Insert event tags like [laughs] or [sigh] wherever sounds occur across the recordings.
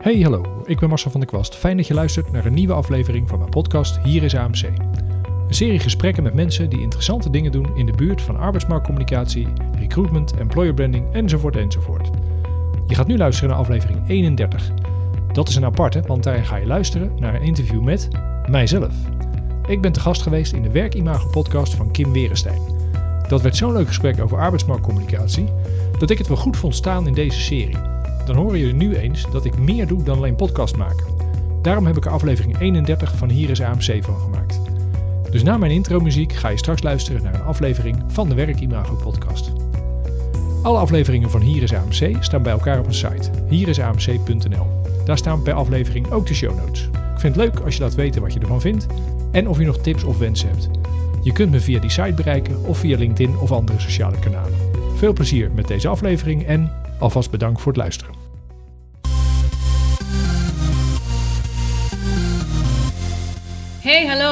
Hey, hallo, ik ben Marcel van der Kwast. Fijn dat je luistert naar een nieuwe aflevering van mijn podcast Hier is AMC. Een serie gesprekken met mensen die interessante dingen doen in de buurt van arbeidsmarktcommunicatie, recruitment, employer branding enzovoort enzovoort. Je gaat nu luisteren naar aflevering 31. Dat is een aparte, want daarin ga je luisteren naar een interview met mijzelf. Ik ben te gast geweest in de Werkimago podcast van Kim Werenstein. Dat werd zo'n leuk gesprek over arbeidsmarktcommunicatie dat ik het wel goed vond staan in deze serie. Dan horen jullie nu eens dat ik meer doe dan alleen podcast maken. Daarom heb ik er aflevering 31 van Hier is AMC van gemaakt. Dus na mijn intro-muziek ga je straks luisteren naar een aflevering van de Werkimago podcast. Alle afleveringen van Hier is AMC staan bij elkaar op een site, hierisamc.nl. Daar staan per aflevering ook de show notes. Ik vind het leuk als je laat weten wat je ervan vindt en of je nog tips of wensen hebt. Je kunt me via die site bereiken of via LinkedIn of andere sociale kanalen. Veel plezier met deze aflevering en alvast bedankt voor het luisteren.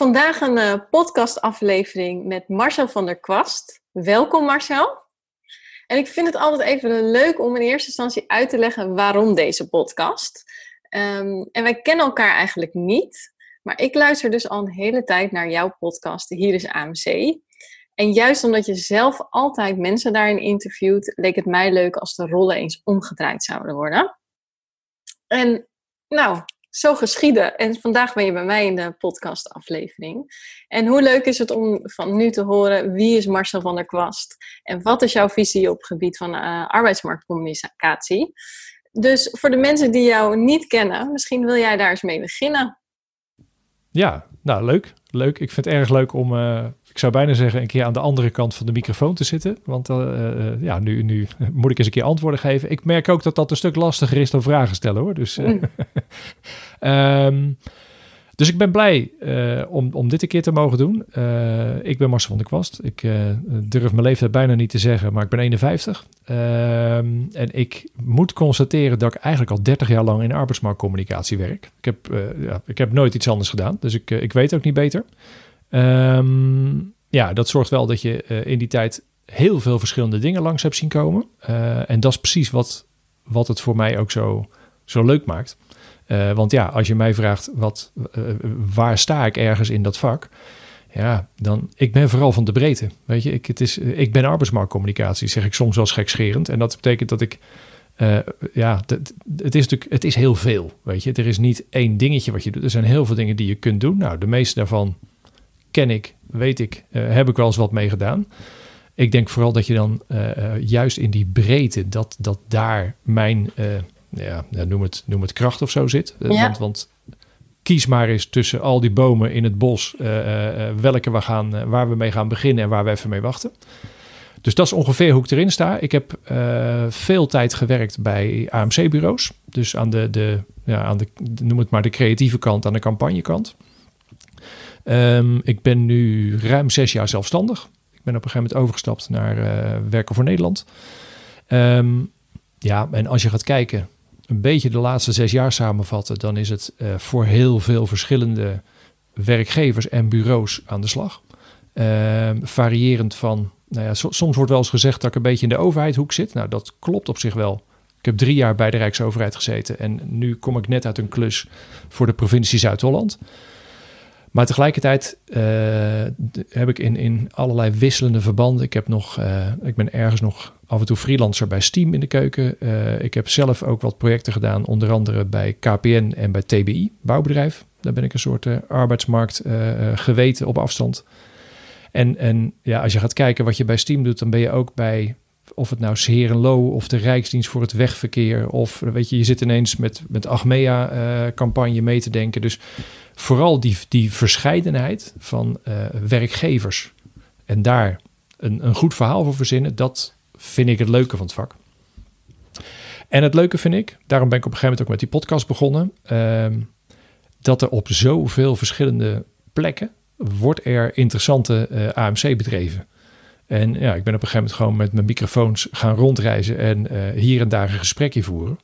Vandaag een uh, podcastaflevering met Marcel van der Kwast. Welkom Marcel. En ik vind het altijd even leuk om in eerste instantie uit te leggen waarom deze podcast. Um, en wij kennen elkaar eigenlijk niet, maar ik luister dus al een hele tijd naar jouw podcast Hier is AMC. En juist omdat je zelf altijd mensen daarin interviewt, leek het mij leuk als de rollen eens omgedraaid zouden worden. En nou, zo geschieden. En vandaag ben je bij mij in de podcastaflevering. En hoe leuk is het om van nu te horen wie is Marcel van der Kwast? En wat is jouw visie op het gebied van uh, arbeidsmarktcommunicatie? Dus voor de mensen die jou niet kennen, misschien wil jij daar eens mee beginnen. Ja, nou leuk. Leuk. Ik vind het erg leuk om, uh, ik zou bijna zeggen, een keer aan de andere kant van de microfoon te zitten. Want uh, ja, nu, nu [laughs] moet ik eens een keer antwoorden geven. Ik merk ook dat dat een stuk lastiger is dan vragen stellen hoor. Dus, mm. [laughs] um, dus ik ben blij uh, om, om dit een keer te mogen doen. Uh, ik ben Marcel van der Kwast. Ik uh, durf mijn leeftijd bijna niet te zeggen, maar ik ben 51. en ik moet constateren dat ik eigenlijk al 30 jaar lang in arbeidsmarktcommunicatie werk. Ik heb, ja, ik heb nooit iets anders gedaan, dus ik, ik weet ook niet beter. Um, ja, dat zorgt wel dat je in die tijd heel veel verschillende dingen langs hebt zien komen. en dat is precies wat, wat het voor mij ook zo, zo leuk maakt. Uh, want ja, als je mij vraagt wat, uh, waar sta ik ergens in dat vak, ja, dan ik ben vooral van de breedte. Weet je, ik, het is, ik ben arbeidsmarktcommunicatie, zeg ik soms wel gekscherend. En dat betekent dat ik, ja, het is natuurlijk, het is heel veel. Weet je, er is niet één dingetje wat je doet. Er zijn heel veel dingen die je kunt doen. Nou, de meeste daarvan ken ik, weet ik, heb ik wel eens wat mee gedaan. Ik denk vooral dat je dan juist in die breedte, dat, dat daar mijn ja, noem, het, noem het kracht of zo zit. Eh, want, want kies maar eens tussen al die bomen in het bos uh, uh, welke we gaan, waar we mee gaan beginnen en waar we even mee wachten. Dus dat is ongeveer hoe ik erin sta. Ik heb veel tijd gewerkt bij AMC-bureaus. Dus aan de, de, ja, aan de, noem het maar de creatieve kant, aan de campagnekant. Um, ik ben nu ruim zes jaar zelfstandig. Ik ben op een gegeven moment overgestapt naar werken voor Nederland. Um, ja, en als je gaat kijken een beetje de laatste zes jaar samenvatten, dan is het uh, voor heel veel verschillende werkgevers en bureaus aan de slag. Uh, variërend van, nou ja, so, soms wordt wel eens gezegd dat ik een beetje in de overheidhoek zit. Nou, dat klopt op zich wel. Ik heb drie jaar bij de Rijksoverheid gezeten en nu kom ik net uit een klus voor de provincie Zuid-Holland. Maar tegelijkertijd uh, heb ik in, in allerlei wisselende verbanden. Ik, heb nog, uh, ik ben ergens nog af en toe freelancer bij Steam in de keuken. Uh, ik heb zelf ook wat projecten gedaan, onder andere bij KPN en bij TBI, bouwbedrijf. Daar ben ik een soort arbeidsmarkt geweten op afstand. En, en ja, als je gaat kijken wat je bij Steam doet, dan ben je ook bij of het nou Serenlo of de Rijksdienst voor het Wegverkeer. Of weet je, je zit ineens met, met Achmea-campagne mee te denken. Dus vooral die, die verscheidenheid van werkgevers en daar een, een goed verhaal voor verzinnen, dat vind ik het leuke van het vak. En het leuke vind ik, daarom ben ik op een gegeven moment ook met die podcast begonnen, ehm, dat er op zoveel verschillende plekken wordt er interessante uh, AMC bedreven. En ja, ik ben op een gegeven moment gewoon met mijn microfoons gaan rondreizen en uh, hier en daar een gesprekje voeren.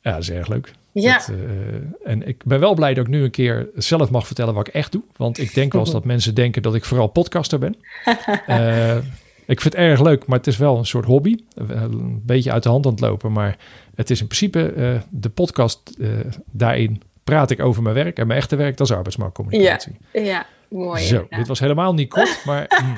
Ja, dat is erg leuk. Ja. Dat, uh, en ik ben wel blij dat ik nu een keer zelf mag vertellen wat ik echt doe. Want ik denk wel eens [laughs] dat mensen denken dat ik vooral podcaster ben. [laughs] ik vind het erg leuk, maar het is wel een soort hobby. Een beetje uit de hand aan het lopen. Maar het is in principe uh, de podcast daarin praat ik over mijn werk. En mijn echte werk, dat is arbeidsmarktcommunicatie. Ja, ja. Mooi. Zo, ja. dit was helemaal niet kort, [laughs] maar... mm.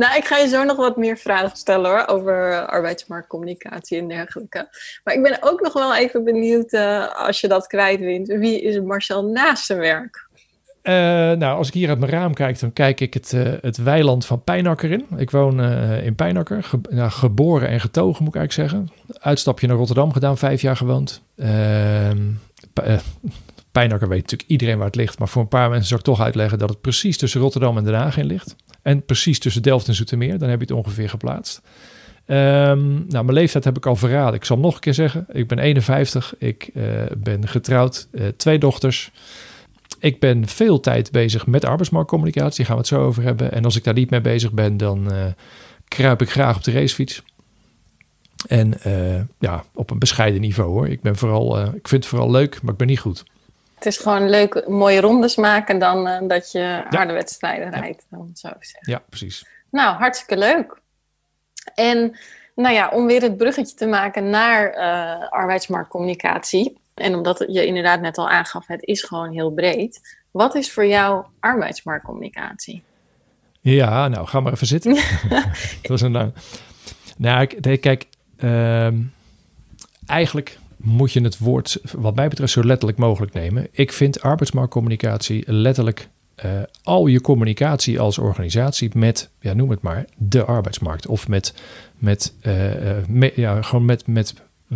nou, ik ga je zo nog wat meer vragen stellen hoor, over arbeidsmarktcommunicatie en dergelijke. Maar ik ben ook nog wel even benieuwd, uh, als je dat kwijt wint, wie is Marcel naast zijn werk? Uh, nou, als ik hier uit mijn raam kijk, dan kijk ik het, uh, het weiland van Pijnakker in. Ik woon uh, in Pijnakker, nou, geboren en getogen moet ik eigenlijk zeggen. Uitstapje naar Rotterdam gedaan, vijf jaar gewoond. Ehm, Pijnakker weet natuurlijk iedereen waar het ligt. Maar voor een paar mensen zou ik toch uitleggen dat het precies tussen Rotterdam en Den Haag in ligt. En precies tussen Delft en Zoetermeer. Dan heb je het ongeveer geplaatst. Um, nou, mijn leeftijd heb ik al verraden. Ik zal nog een keer zeggen. Ik ben 51. Ik ben getrouwd. Twee dochters. Ik ben veel tijd bezig met arbeidsmarktcommunicatie. Daar gaan we het zo over hebben. En als ik daar niet mee bezig ben, dan uh, kruip ik graag op de racefiets. En ja, op een bescheiden niveau hoor. Ik ben vooral, ik vind het vooral leuk, maar ik ben niet goed. Het is gewoon leuk, mooie rondes maken dan dat je harde wedstrijden rijdt. Ja. Dan zo zeggen. ja, precies. Nou, hartstikke leuk. En nou ja, om weer het bruggetje te maken naar arbeidsmarktcommunicatie. En omdat je inderdaad net al aangaf, het is gewoon heel breed. Wat is voor jou arbeidsmarktcommunicatie? Ja, nou, ga maar even zitten. [laughs] dat was een lang. Nou, ik, kijk, uh, eigenlijk moet je het woord, wat mij betreft, zo letterlijk mogelijk nemen. Ik vind arbeidsmarktcommunicatie letterlijk uh, al je communicatie als organisatie met, ja, noem het maar, de arbeidsmarkt. Of met, met, uh, met ja, gewoon met, met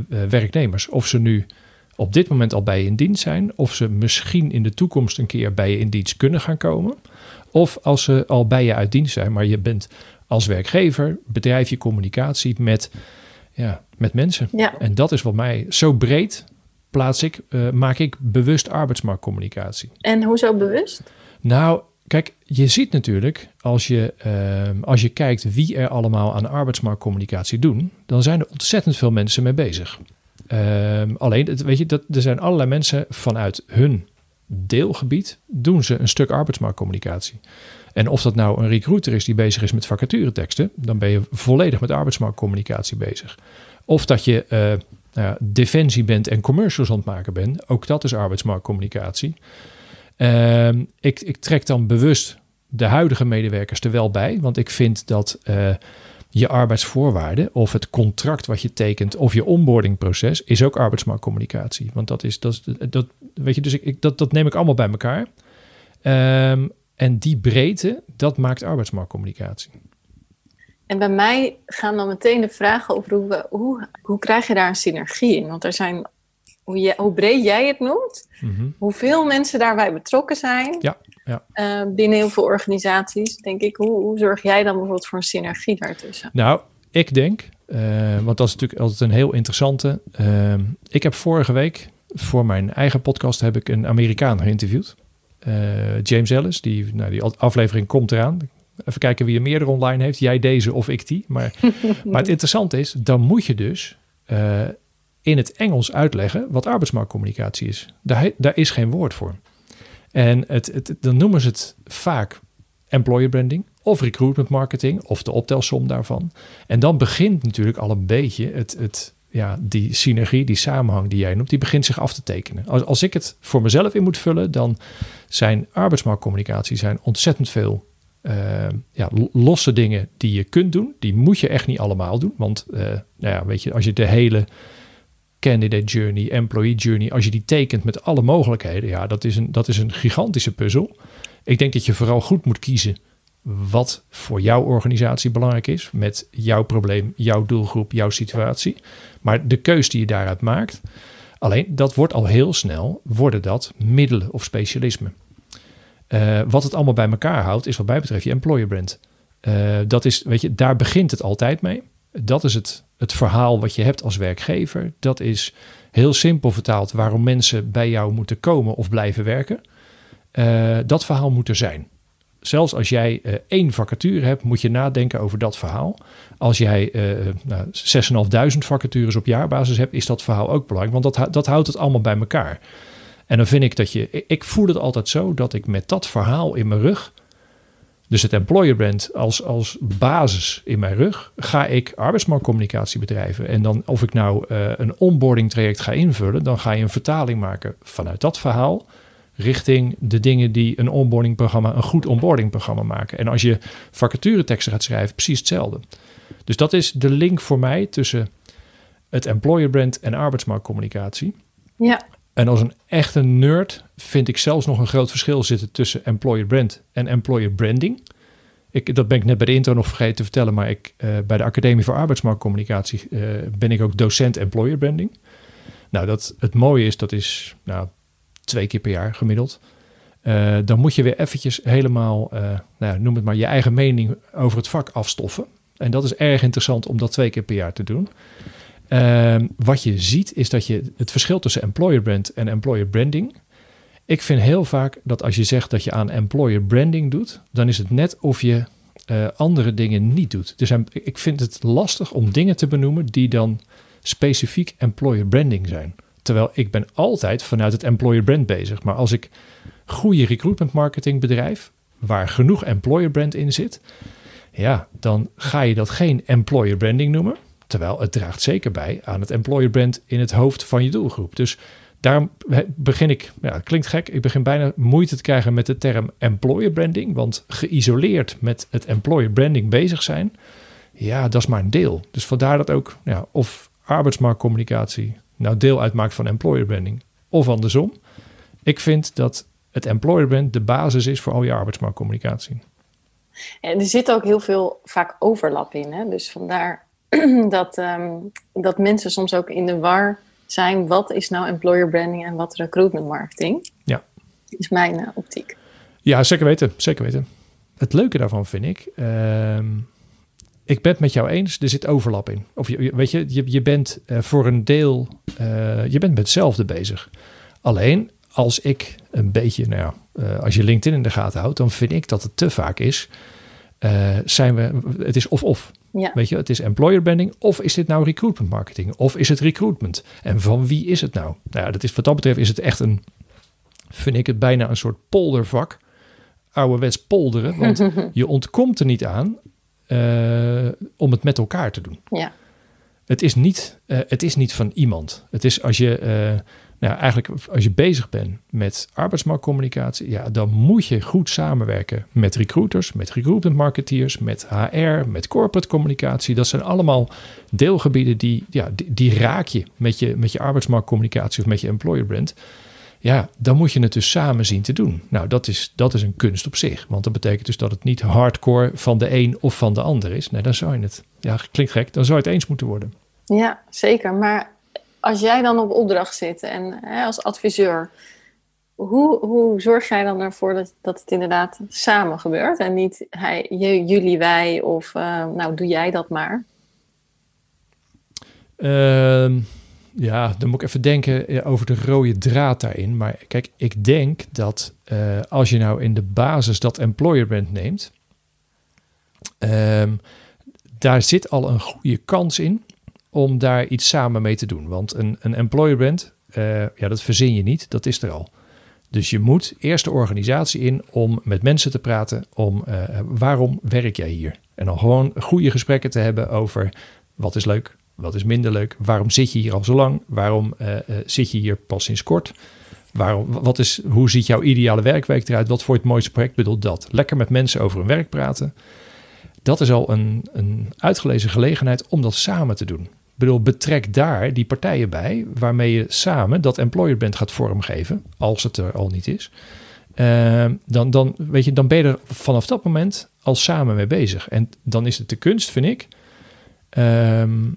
uh, werknemers. Of ze nu op dit moment al bij je in dienst zijn, of ze misschien in de toekomst een keer bij je in dienst kunnen gaan komen. Of als ze al bij je uit dienst zijn, maar je bent als werkgever, bedrijf je communicatie met ja, met mensen. Ja. En dat is wat mij zo breed plaats ik, uh, maak ik bewust arbeidsmarktcommunicatie. En hoezo bewust? Nou, kijk, je ziet natuurlijk als je, uh, als je kijkt wie er allemaal aan arbeidsmarktcommunicatie doen, dan zijn er ontzettend veel mensen mee bezig. Uh, alleen, weet je, dat, er zijn allerlei mensen vanuit hun deelgebied doen ze een stuk arbeidsmarktcommunicatie. En of dat nou een recruiter is die bezig is met vacatureteksten, dan ben je volledig met arbeidsmarktcommunicatie bezig. Of dat je uh, nou, defensie bent en commercials aan het maken bent, ook dat is arbeidsmarktcommunicatie. Uh, ik, ik, trek dan bewust de huidige medewerkers er wel bij, want ik vind dat uh, je arbeidsvoorwaarden of het contract wat je tekent of je onboardingproces is ook arbeidsmarktcommunicatie. Want dat is, dat, is, dat weet je, dus ik, ik, dat, dat neem ik allemaal bij elkaar. Um, en die breedte, dat maakt arbeidsmarktcommunicatie. En bij mij gaan dan meteen de vragen over hoe, hoe, hoe krijg je daar een synergie in? Want er zijn, hoe, je, hoe breed jij het noemt, mm-hmm. hoeveel mensen daarbij betrokken zijn ja, ja. Uh, binnen heel veel organisaties, denk ik. Hoe, hoe zorg jij dan bijvoorbeeld voor een synergie daartussen? Nou, ik denk, uh, want dat is natuurlijk altijd een heel interessante. Uh, ik heb vorige week voor mijn eigen podcast heb ik een Amerikaan geïnterviewd. Uh, James Ellis, die, nou, die aflevering komt eraan. Even kijken wie er meerdere online heeft. Jij deze of ik die. Maar, [laughs] maar het interessante is, dan moet je dus uh, in het Engels uitleggen wat arbeidsmarktcommunicatie is. Daar, daar is geen woord voor. En het, het, dan noemen ze het vaak employer branding of recruitment marketing of de optelsom daarvan. En dan begint natuurlijk al een beetje het, het, ja, die synergie, die samenhang die jij noemt, die begint zich af te tekenen. Als, als ik het voor mezelf in moet vullen, dan zijn arbeidsmarktcommunicatie zijn ontzettend veel uh, ja, losse dingen die je kunt doen. Die moet je echt niet allemaal doen. Want uh, nou ja, weet je, als je de hele candidate journey, employee journey, als je die tekent met alle mogelijkheden, ja, dat is een, dat is een gigantische puzzel. Ik denk dat je vooral goed moet kiezen wat voor jouw organisatie belangrijk is, met jouw probleem, jouw doelgroep, jouw situatie. Maar de keus die je daaruit maakt, alleen dat wordt al heel snel, worden dat middelen of specialisme. Uh, wat het allemaal bij elkaar houdt, is wat mij betreft je employer brand. Uh, dat is, weet je, daar begint het altijd mee. Dat is het, het verhaal wat je hebt als werkgever. Dat is heel simpel vertaald waarom mensen bij jou moeten komen of blijven werken. Uh, dat verhaal moet er zijn. Zelfs als jij uh, één vacature hebt, moet je nadenken over dat verhaal. Als jij uh, nou, 6.500 vacatures op jaarbasis hebt, is dat verhaal ook belangrijk. Want dat, dat houdt het allemaal bij elkaar. En dan vind ik dat je. Ik voel het altijd zo dat ik met dat verhaal in mijn rug. Dus het employer brand als, als basis in mijn rug, ga ik arbeidsmarktcommunicatie bedrijven. En dan of ik nou uh, een onboarding traject ga invullen, dan ga je een vertaling maken vanuit dat verhaal richting de dingen die een onboarding programma, een goed onboarding programma maken. En als je vacatureteksten gaat schrijven, precies hetzelfde. Dus dat is de link voor mij tussen het employer brand en arbeidsmarktcommunicatie. Ja. En als een echte nerd vind ik zelfs nog een groot verschil zitten tussen employer brand en employer branding. Ik, dat ben ik net bij de intro nog vergeten te vertellen, maar ik, uh, bij de Academie voor Arbeidsmarktcommunicatie uh, ben ik ook docent employer branding. Nou, dat, het mooie is, dat is nou, twee keer per jaar gemiddeld. Uh, dan moet je weer eventjes helemaal, nou, noem het maar, je eigen mening over het vak afstoffen. En dat is erg interessant om dat twee keer per jaar te doen. Uh, wat je ziet is dat je het verschil tussen employer brand en employer branding. Ik vind heel vaak dat als je zegt dat je aan employer branding doet, dan is het net of je uh, andere dingen niet doet. Dus ik vind het lastig om dingen te benoemen die dan specifiek employer branding zijn. Terwijl ik ben altijd vanuit het employer brand bezig. Maar als ik goede recruitment marketing bedrijf, waar genoeg employer brand in zit, ja, dan ga je dat geen employer branding noemen. Terwijl het draagt zeker bij aan het employer brand in het hoofd van je doelgroep. Dus daarom begin ik, ja, het klinkt gek, ik begin bijna moeite te krijgen met de term employer branding. Want geïsoleerd met het employer branding bezig zijn, ja, dat is maar een deel. Dus vandaar dat ook, ja, of arbeidsmarktcommunicatie nou deel uitmaakt van employer branding, of andersom. Ik vind dat het employer brand de basis is voor al je arbeidsmarktcommunicatie. En er zit ook heel veel vaak overlap in. Hè? Dus vandaar [clears throat] dat, um, dat mensen soms ook in de war zijn. Wat is nou employer branding en wat recruitment marketing? Ja. Is mijn uh, optiek. Ja, zeker weten. Zeker weten. Het leuke daarvan vind ik. Uh, ik ben het met jou eens, er zit overlap in. Of je, weet je, je, je bent uh, voor een deel, uh, je bent met hetzelfde bezig. Alleen als ik een beetje, nou ja, als je LinkedIn in de gaten houdt, dan vind ik dat het te vaak is. zijn we, het is of-of. Ja. Weet je, het is employer branding of is dit nou recruitment marketing of is het recruitment? En van wie is het nou? Nou ja, dat is wat dat betreft is het echt een, vind ik het bijna een soort poldervak. Ouderwets polderen, want [laughs] je ontkomt er niet aan uh, om het met elkaar te doen. Ja. Het, is niet, uh, het is niet van iemand. Het is als je, uh, nou eigenlijk als je bezig bent met arbeidsmarktcommunicatie, ja, dan moet je goed samenwerken met recruiters, met recruitment marketeers, met HR, met corporate communicatie. Dat zijn allemaal deelgebieden die, ja, die, raak je met, je met je arbeidsmarktcommunicatie of met je employer brand. Ja, dan moet je het dus samen zien te doen. Nou, dat is, dat is een kunst op zich. Want dat betekent dus dat het niet hardcore van de een of van de ander is. Nee, dan zou je het, ja, klinkt gek, dan zou het eens moeten worden. Ja, zeker. Maar als jij dan op opdracht zit en hè, als adviseur, hoe, hoe zorg jij dan ervoor dat, dat het inderdaad samen gebeurt en niet hij, jullie, wij of uh, nou doe jij dat maar? Uh, ja, dan moet ik even denken over de rode draad daarin. Maar kijk, ik denk dat uh, als je nou in de basis dat employer brand neemt, um, daar zit al een goede kans in om daar iets samen mee te doen. Want een, een employer brand, uh, ja, dat verzin je niet, dat is er al. Dus je moet eerst de organisatie in om met mensen te praten om uh, waarom werk jij hier? En dan gewoon goede gesprekken te hebben over wat is leuk, wat is minder leuk? Waarom zit je hier al zo lang? Waarom uh, zit je hier pas sinds kort? Waarom, wat is, hoe ziet jouw ideale werkweek eruit? Wat voor het mooiste project bedoelt dat? Lekker met mensen over hun werk praten. Dat is al een, een uitgelezen gelegenheid om dat samen te doen. Bedoel, betrek daar die partijen bij waarmee je samen dat employer band gaat vormgeven, als het er al niet is. Uh, dan, dan, weet je, dan ben je er vanaf dat moment al samen mee bezig. En dan is het de kunst, vind ik, um,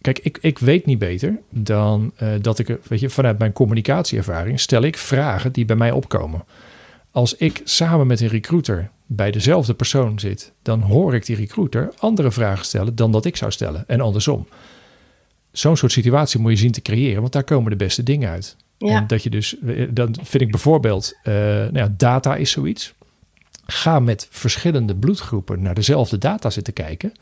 Kijk, ik, ik weet niet beter dan uh, dat ik, weet je, vanuit mijn communicatieervaring stel ik vragen die bij mij opkomen. Als ik samen met een recruiter bij dezelfde persoon zit, dan hoor ik die recruiter andere vragen stellen dan dat ik zou stellen. En andersom. Zo'n soort situatie moet je zien te creëren, want daar komen de beste dingen uit. Ja. En dat je dus, dan vind ik bijvoorbeeld, uh, nou ja, data is zoiets. Ga met verschillende bloedgroepen naar dezelfde data zitten kijken.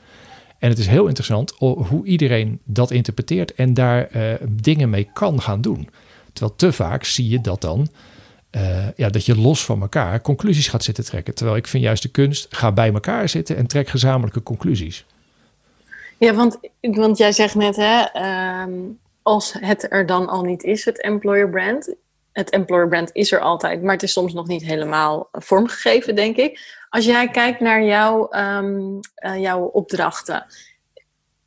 En het is heel interessant hoe iedereen dat interpreteert en daar uh, dingen mee kan gaan doen. Terwijl te vaak zie je dat dan, uh, ja, dat je los van elkaar conclusies gaat zitten trekken. Terwijl ik vind juist de kunst, ga bij elkaar zitten en trek gezamenlijke conclusies. Ja, want, want jij zegt net, hè, um, als het er dan al niet is, het employer brand. Het employer brand is er altijd, maar het is soms nog niet helemaal vormgegeven, denk ik. Als jij kijkt naar jouw, um, uh, jouw opdrachten,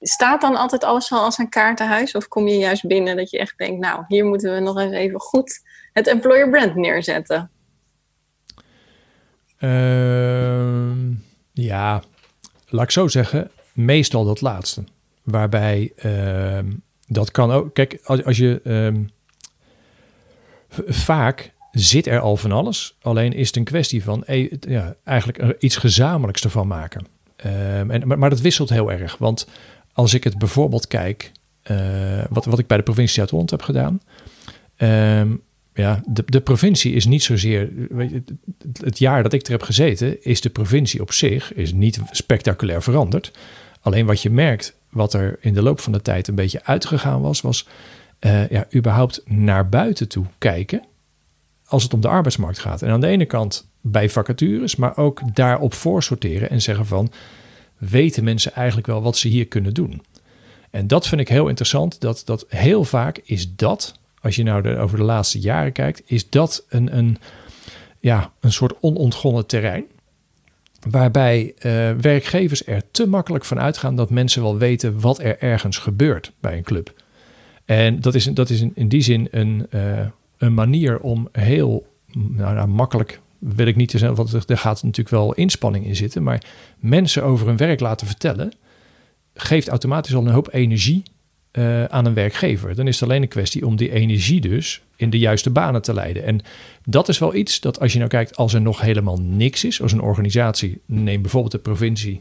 staat dan altijd alles al als een kaartenhuis? Of kom je juist binnen dat je echt denkt, nou, hier moeten we nog eens even goed het employer brand neerzetten? Uh, ja, laat ik zo zeggen, meestal dat laatste. Waarbij uh, dat kan ook. Kijk, als, als je. Um, vaak zit er al van alles. Alleen is het een kwestie van ja, eigenlijk iets gezamenlijks ervan maken. En, maar, dat wisselt heel erg. Want als ik het bijvoorbeeld kijk, uh, wat, wat ik bij de provincie Zuid-Holland heb gedaan. Um, ja, de, de provincie is niet zozeer. Het, jaar dat ik er heb gezeten, is de provincie op zich is niet spectaculair veranderd. Alleen wat je merkt, wat er in de loop van de tijd een beetje uitgegaan was, was uh, ja, überhaupt naar buiten toe kijken als het om de arbeidsmarkt gaat. En aan de ene kant bij vacatures, maar ook daarop voorsorteren en zeggen van, weten mensen eigenlijk wel wat ze hier kunnen doen? En dat vind ik heel interessant, dat, dat heel vaak is dat, als je nou de, over de laatste jaren kijkt, is dat een, een, ja, een soort onontgonnen terrein. Waarbij uh, werkgevers er te makkelijk van uitgaan dat mensen wel weten wat er ergens gebeurt bij een club. En dat is, dat is in, die zin een, uh, een manier om heel nou, nou, makkelijk, wil ik niet te zeggen, want er gaat natuurlijk wel inspanning in zitten, maar mensen over hun werk laten vertellen, geeft automatisch al een hoop energie uh, aan een werkgever. Dan is het alleen een kwestie om die energie dus in de juiste banen te leiden. En dat is wel iets dat als je nou kijkt, als er nog helemaal niks is, als een organisatie, neem bijvoorbeeld de provincie,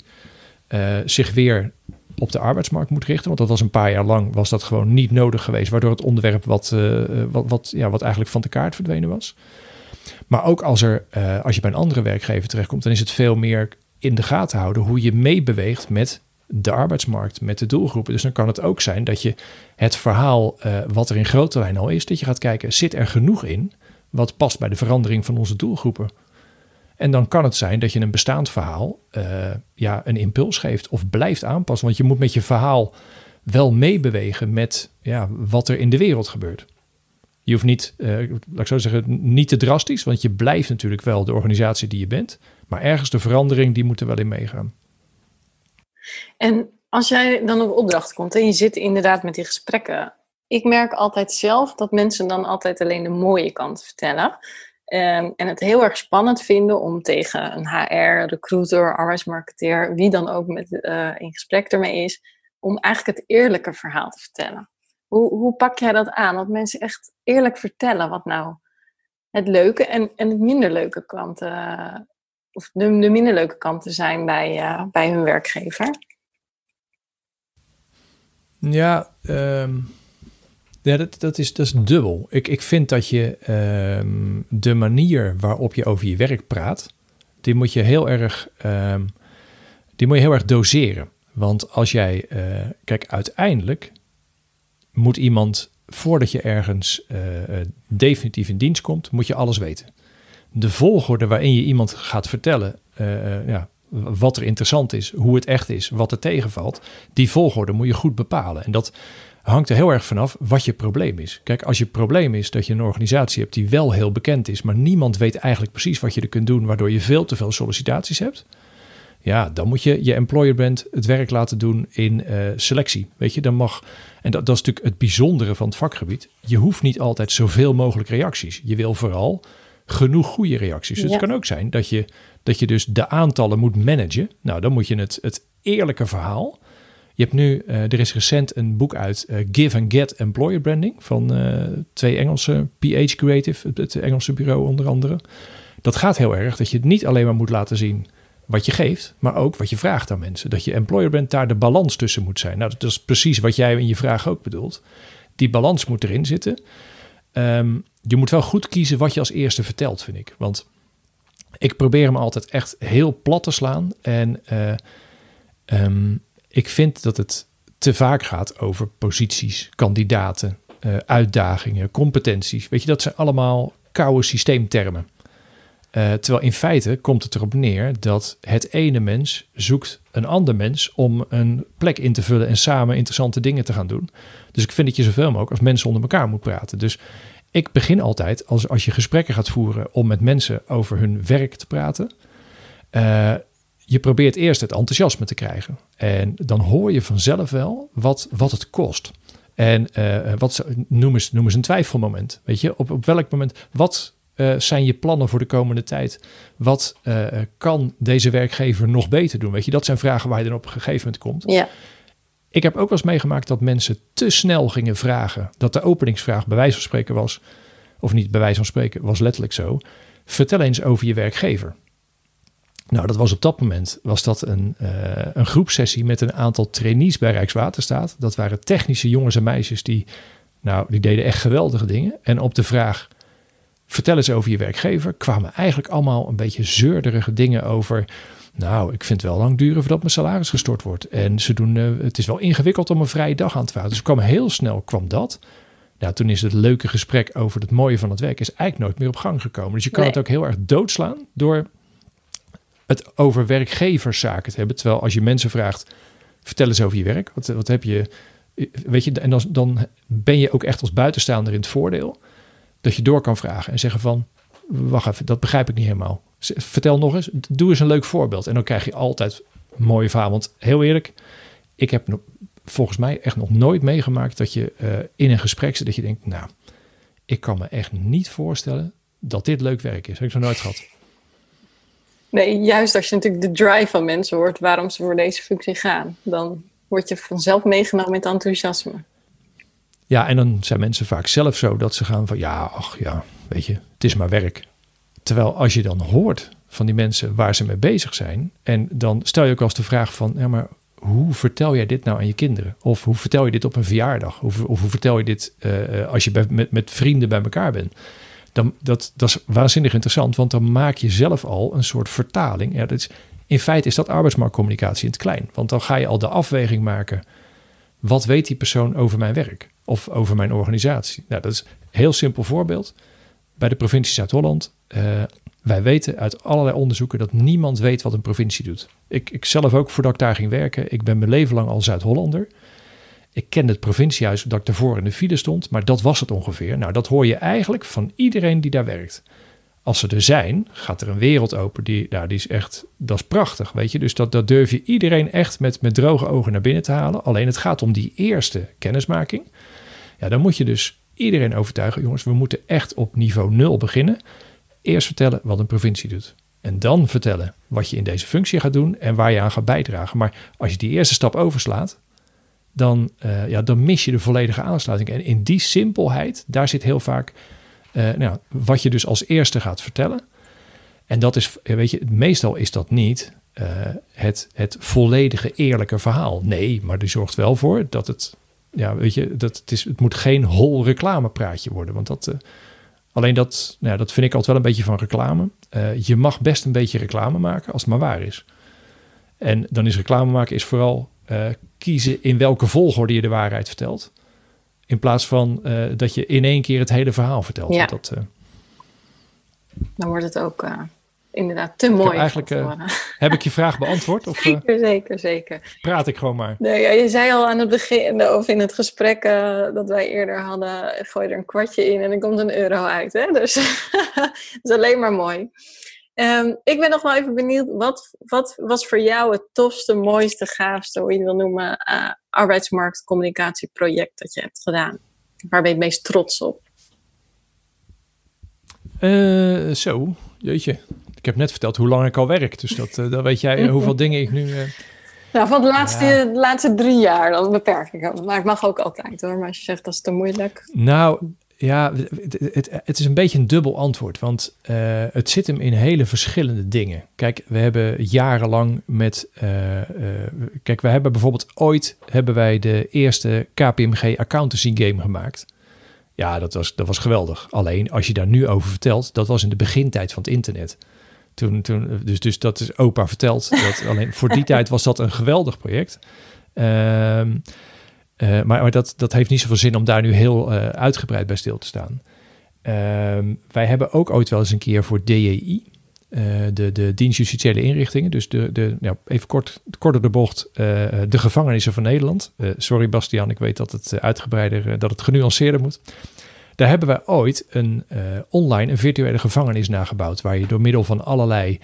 uh, zich weer op de arbeidsmarkt moet richten. Want dat was een paar jaar lang was dat gewoon niet nodig geweest, waardoor het onderwerp wat, uh, wat, wat, ja, wat eigenlijk van de kaart verdwenen was. Maar ook als, er, als je bij een andere werkgever terechtkomt, dan is het veel meer in de gaten houden hoe je meebeweegt met de arbeidsmarkt, met de doelgroepen. Dus dan kan het ook zijn dat je het verhaal uh, wat er in grote lijn al is, dat je gaat kijken, zit er genoeg in wat past bij de verandering van onze doelgroepen? En dan kan het zijn dat je een bestaand verhaal uh, ja, een impuls geeft of blijft aanpassen. Want je moet met je verhaal wel meebewegen met ja, wat er in de wereld gebeurt. Je hoeft niet, uh, laat ik zo zeggen, niet te drastisch, want je blijft natuurlijk wel de organisatie die je bent. Maar ergens de verandering, die moet er wel in meegaan. En als jij dan op opdracht komt en je zit inderdaad met die gesprekken. Ik merk altijd zelf dat mensen dan altijd alleen de mooie kant vertellen. Um, en het heel erg spannend vinden om tegen een HR, recruiter, arbeidsmarketeer, wie dan ook met, uh, in gesprek ermee is, om eigenlijk het eerlijke verhaal te vertellen. Hoe, hoe pak jij dat aan? Dat mensen echt eerlijk vertellen wat nou het leuke en, en het minder leuke kanten, of de, de minder leuke kanten zijn bij, uh, bij hun werkgever? Ja, um... Ja, dat, dat, is, dat is dubbel. Ik, ik vind dat je um, de manier waarop je over je werk praat, die moet je heel erg, um, die moet je heel erg doseren. Want als jij, uh, kijk, uiteindelijk moet iemand, voordat je ergens uh, definitief in dienst komt, moet je alles weten. De volgorde waarin je iemand gaat vertellen, uh, ja, wat er interessant is, hoe het echt is, wat er tegenvalt, die volgorde moet je goed bepalen. En dat hangt er heel erg vanaf wat je probleem is. Kijk, als je probleem is dat je een organisatie hebt die wel heel bekend is, maar niemand weet eigenlijk precies wat je er kunt doen, waardoor je veel te veel sollicitaties hebt. Ja, dan moet je je employer brand het werk laten doen in uh, selectie. Weet je, dan mag, en dat, dat is natuurlijk het bijzondere van het vakgebied. Je hoeft niet altijd zoveel mogelijk reacties. Je wil vooral genoeg goede reacties. Dus ja. het kan ook zijn dat je, dat je dus de aantallen moet managen. Nou, dan moet je het, het eerlijke verhaal je hebt nu, uh, er is recent een boek uit, uh, Give and Get Employer Branding, van uh, twee Engelse, PH Creative, het, Engelse bureau onder andere. Dat gaat heel erg dat je het niet alleen maar moet laten zien wat je geeft, maar ook wat je vraagt aan mensen. Dat je employer bent, daar de balans tussen moet zijn. Nou, dat is precies wat jij in je vraag ook bedoelt. Die balans moet erin zitten. Ehm, je moet wel goed kiezen wat je als eerste vertelt, vind ik. Want ik probeer hem altijd echt heel plat te slaan. En uh, um, ik vind dat het te vaak gaat over posities, kandidaten, uh, uitdagingen, competenties. Weet je, dat zijn allemaal koude systeemtermen. Uh, terwijl in feite komt het erop neer dat het ene mens zoekt een ander mens om een plek in te vullen en samen interessante dingen te gaan doen. Dus ik vind dat je zoveel mogelijk als mensen onder elkaar moet praten. Dus ik begin altijd als, als je gesprekken gaat voeren om met mensen over hun werk te praten. Uh, je probeert eerst het enthousiasme te krijgen. En dan hoor je vanzelf wel wat, wat het kost. En uh, wat noem eens, noem eens een twijfelmoment. Weet je, op, op welk moment, wat uh, zijn je plannen voor de komende tijd? Wat kan deze werkgever nog beter doen? Weet je, dat zijn vragen waar je dan op een gegeven moment komt. Ja. Ik heb ook wel eens meegemaakt dat mensen te snel gingen vragen. Dat de openingsvraag bij wijze van spreken was, of niet bij wijze van spreken, was letterlijk zo. Vertel eens over je werkgever. Nou, dat was op dat moment was dat een, uh, een groepsessie met een aantal trainees bij Rijkswaterstaat. Dat waren technische jongens en meisjes die, nou, die deden echt geweldige dingen. En op de vraag, vertel eens over je werkgever, kwamen eigenlijk allemaal een beetje zeurderige dingen over. Nou, ik vind het wel lang duren voordat mijn salaris gestort wordt. En ze doen, uh, het is wel ingewikkeld om een vrije dag aan te vragen. Dus kwam heel snel kwam dat. Nou, toen is het leuke gesprek over het mooie van het werk is eigenlijk nooit meer op gang gekomen. Dus je kan nee. het ook heel erg doodslaan door het over werkgeverszaken te hebben. Terwijl als je mensen vraagt, vertel eens over je werk. Wat, wat heb je, weet je, en dan, dan ben je ook echt als buitenstaander in het voordeel. Dat je door kan vragen en zeggen van, wacht even, dat begrijp ik niet helemaal. Vertel nog eens, doe eens een leuk voorbeeld. En dan krijg je altijd een mooie verhaal. Want heel eerlijk, ik heb volgens mij echt nog nooit meegemaakt dat je uh, in een gesprek zit dat je denkt, nou, ik kan me echt niet voorstellen dat dit leuk werk is. Heb ik zo nooit gehad. Nee, juist als je natuurlijk de drive van mensen hoort waarom ze voor deze functie gaan, dan word je vanzelf meegenomen met enthousiasme. Ja, en dan zijn mensen vaak zelf zo dat ze gaan van ja, ach ja, weet je, het is maar werk. Terwijl als je dan hoort van die mensen waar ze mee bezig zijn, en dan stel je ook als de vraag van, ja, maar hoe vertel jij dit nou aan je kinderen? Of hoe vertel je dit op een verjaardag? Of, of hoe vertel je dit uh, als je met, met vrienden bij elkaar bent? Dan, dat, dat is waanzinnig interessant, want dan maak je zelf al een soort vertaling. In feite is dat arbeidsmarktcommunicatie in het klein. Want dan ga je al de afweging maken. Wat weet die persoon over mijn werk of over mijn organisatie? Nou, dat is een heel simpel voorbeeld. Bij de provincie Zuid-Holland. Uh, wij weten uit allerlei onderzoeken dat niemand weet wat een provincie doet. Ik, ik zelf ook voordat ik daar ging werken. Ik ben mijn leven lang al Zuid-Hollander. Ik kende het provinciehuis dat ik daarvoor in de file stond, maar dat was het ongeveer. Nou, dat hoor je eigenlijk van iedereen die daar werkt. Als ze er zijn, gaat er een wereld open. Die, nou, die is echt, dat is prachtig, weet je. Dus dat, dat durf je iedereen echt met, met droge ogen naar binnen te halen. Alleen het gaat om die eerste kennismaking. Ja, dan moet je dus iedereen overtuigen, jongens, we moeten echt op niveau nul beginnen. Eerst vertellen wat een provincie doet. En dan vertellen wat je in deze functie gaat doen en waar je aan gaat bijdragen. Maar als je die eerste stap overslaat, dan, uh, ja, dan mis je de volledige aansluiting. En in die simpelheid, daar zit heel vaak uh, nou, wat je dus als eerste gaat vertellen. En dat is, weet je, meestal is dat niet uh, het, het volledige eerlijke verhaal. Nee, maar die zorgt wel voor dat het, ja, weet je, dat het, is, het moet geen hol reclamepraatje worden. Want dat, alleen dat, nou, dat vind ik altijd wel een beetje van reclame. je mag best een beetje reclame maken als het maar waar is. En dan is reclame maken is vooral uh, kiezen in welke volgorde je de waarheid vertelt. In plaats van dat je in één keer het hele verhaal vertelt. Ja. Dat, dan wordt het ook inderdaad te mooi. Eigenlijk [laughs] heb ik je vraag beantwoord? Of, zeker, zeker, zeker. Praat ik gewoon maar. Nee, ja, je zei al aan het begin, of in het gesprek dat wij eerder hadden, gooi er een kwartje in en er komt een euro uit. Hè? Dus [laughs] dat is alleen maar mooi. Um, ik ben nog wel even benieuwd, wat, wat was voor jou het tofste, mooiste, gaafste, hoe je het wil noemen, arbeidsmarktcommunicatieproject dat je hebt gedaan? Waar ben je het meest trots op? Zo, jeetje. Ik heb net verteld hoe lang ik al werk, dus dat, uh, dan weet jij hoeveel [laughs] dingen ik nu... Nou, van de laatste, ja. de laatste drie jaar, dan beperk ik hem. Maar het mag ook altijd hoor, maar als je zegt dat is te moeilijk. Nou, ja, het, het, is een beetje een dubbel antwoord, want uh, het zit hem in hele verschillende dingen. Kijk, we hebben jarenlang met, uh, uh, kijk, we hebben bijvoorbeeld ooit hebben wij de eerste KPMG accountancy game gemaakt. Ja, dat was, dat was geweldig. Alleen als je daar nu over vertelt, dat was in de begintijd van het internet. Toen, toen, dus, dus dat is opa verteld. Dat [laughs] alleen voor die tijd was dat een geweldig project. Ehm uh, maar, maar dat, dat heeft niet zoveel zin om daar nu heel uh, uitgebreid bij stil te staan. Uh, wij hebben ook ooit wel eens een keer voor DJI, uh, de, de dienst justitiële inrichtingen, dus de, de, nou, even kort, korter de bocht, de gevangenissen van Nederland. sorry Bastiaan, ik weet dat het uitgebreider, dat het genuanceerder moet. Daar hebben wij ooit een online, een virtuele gevangenis nagebouwd, waar je door middel van allerlei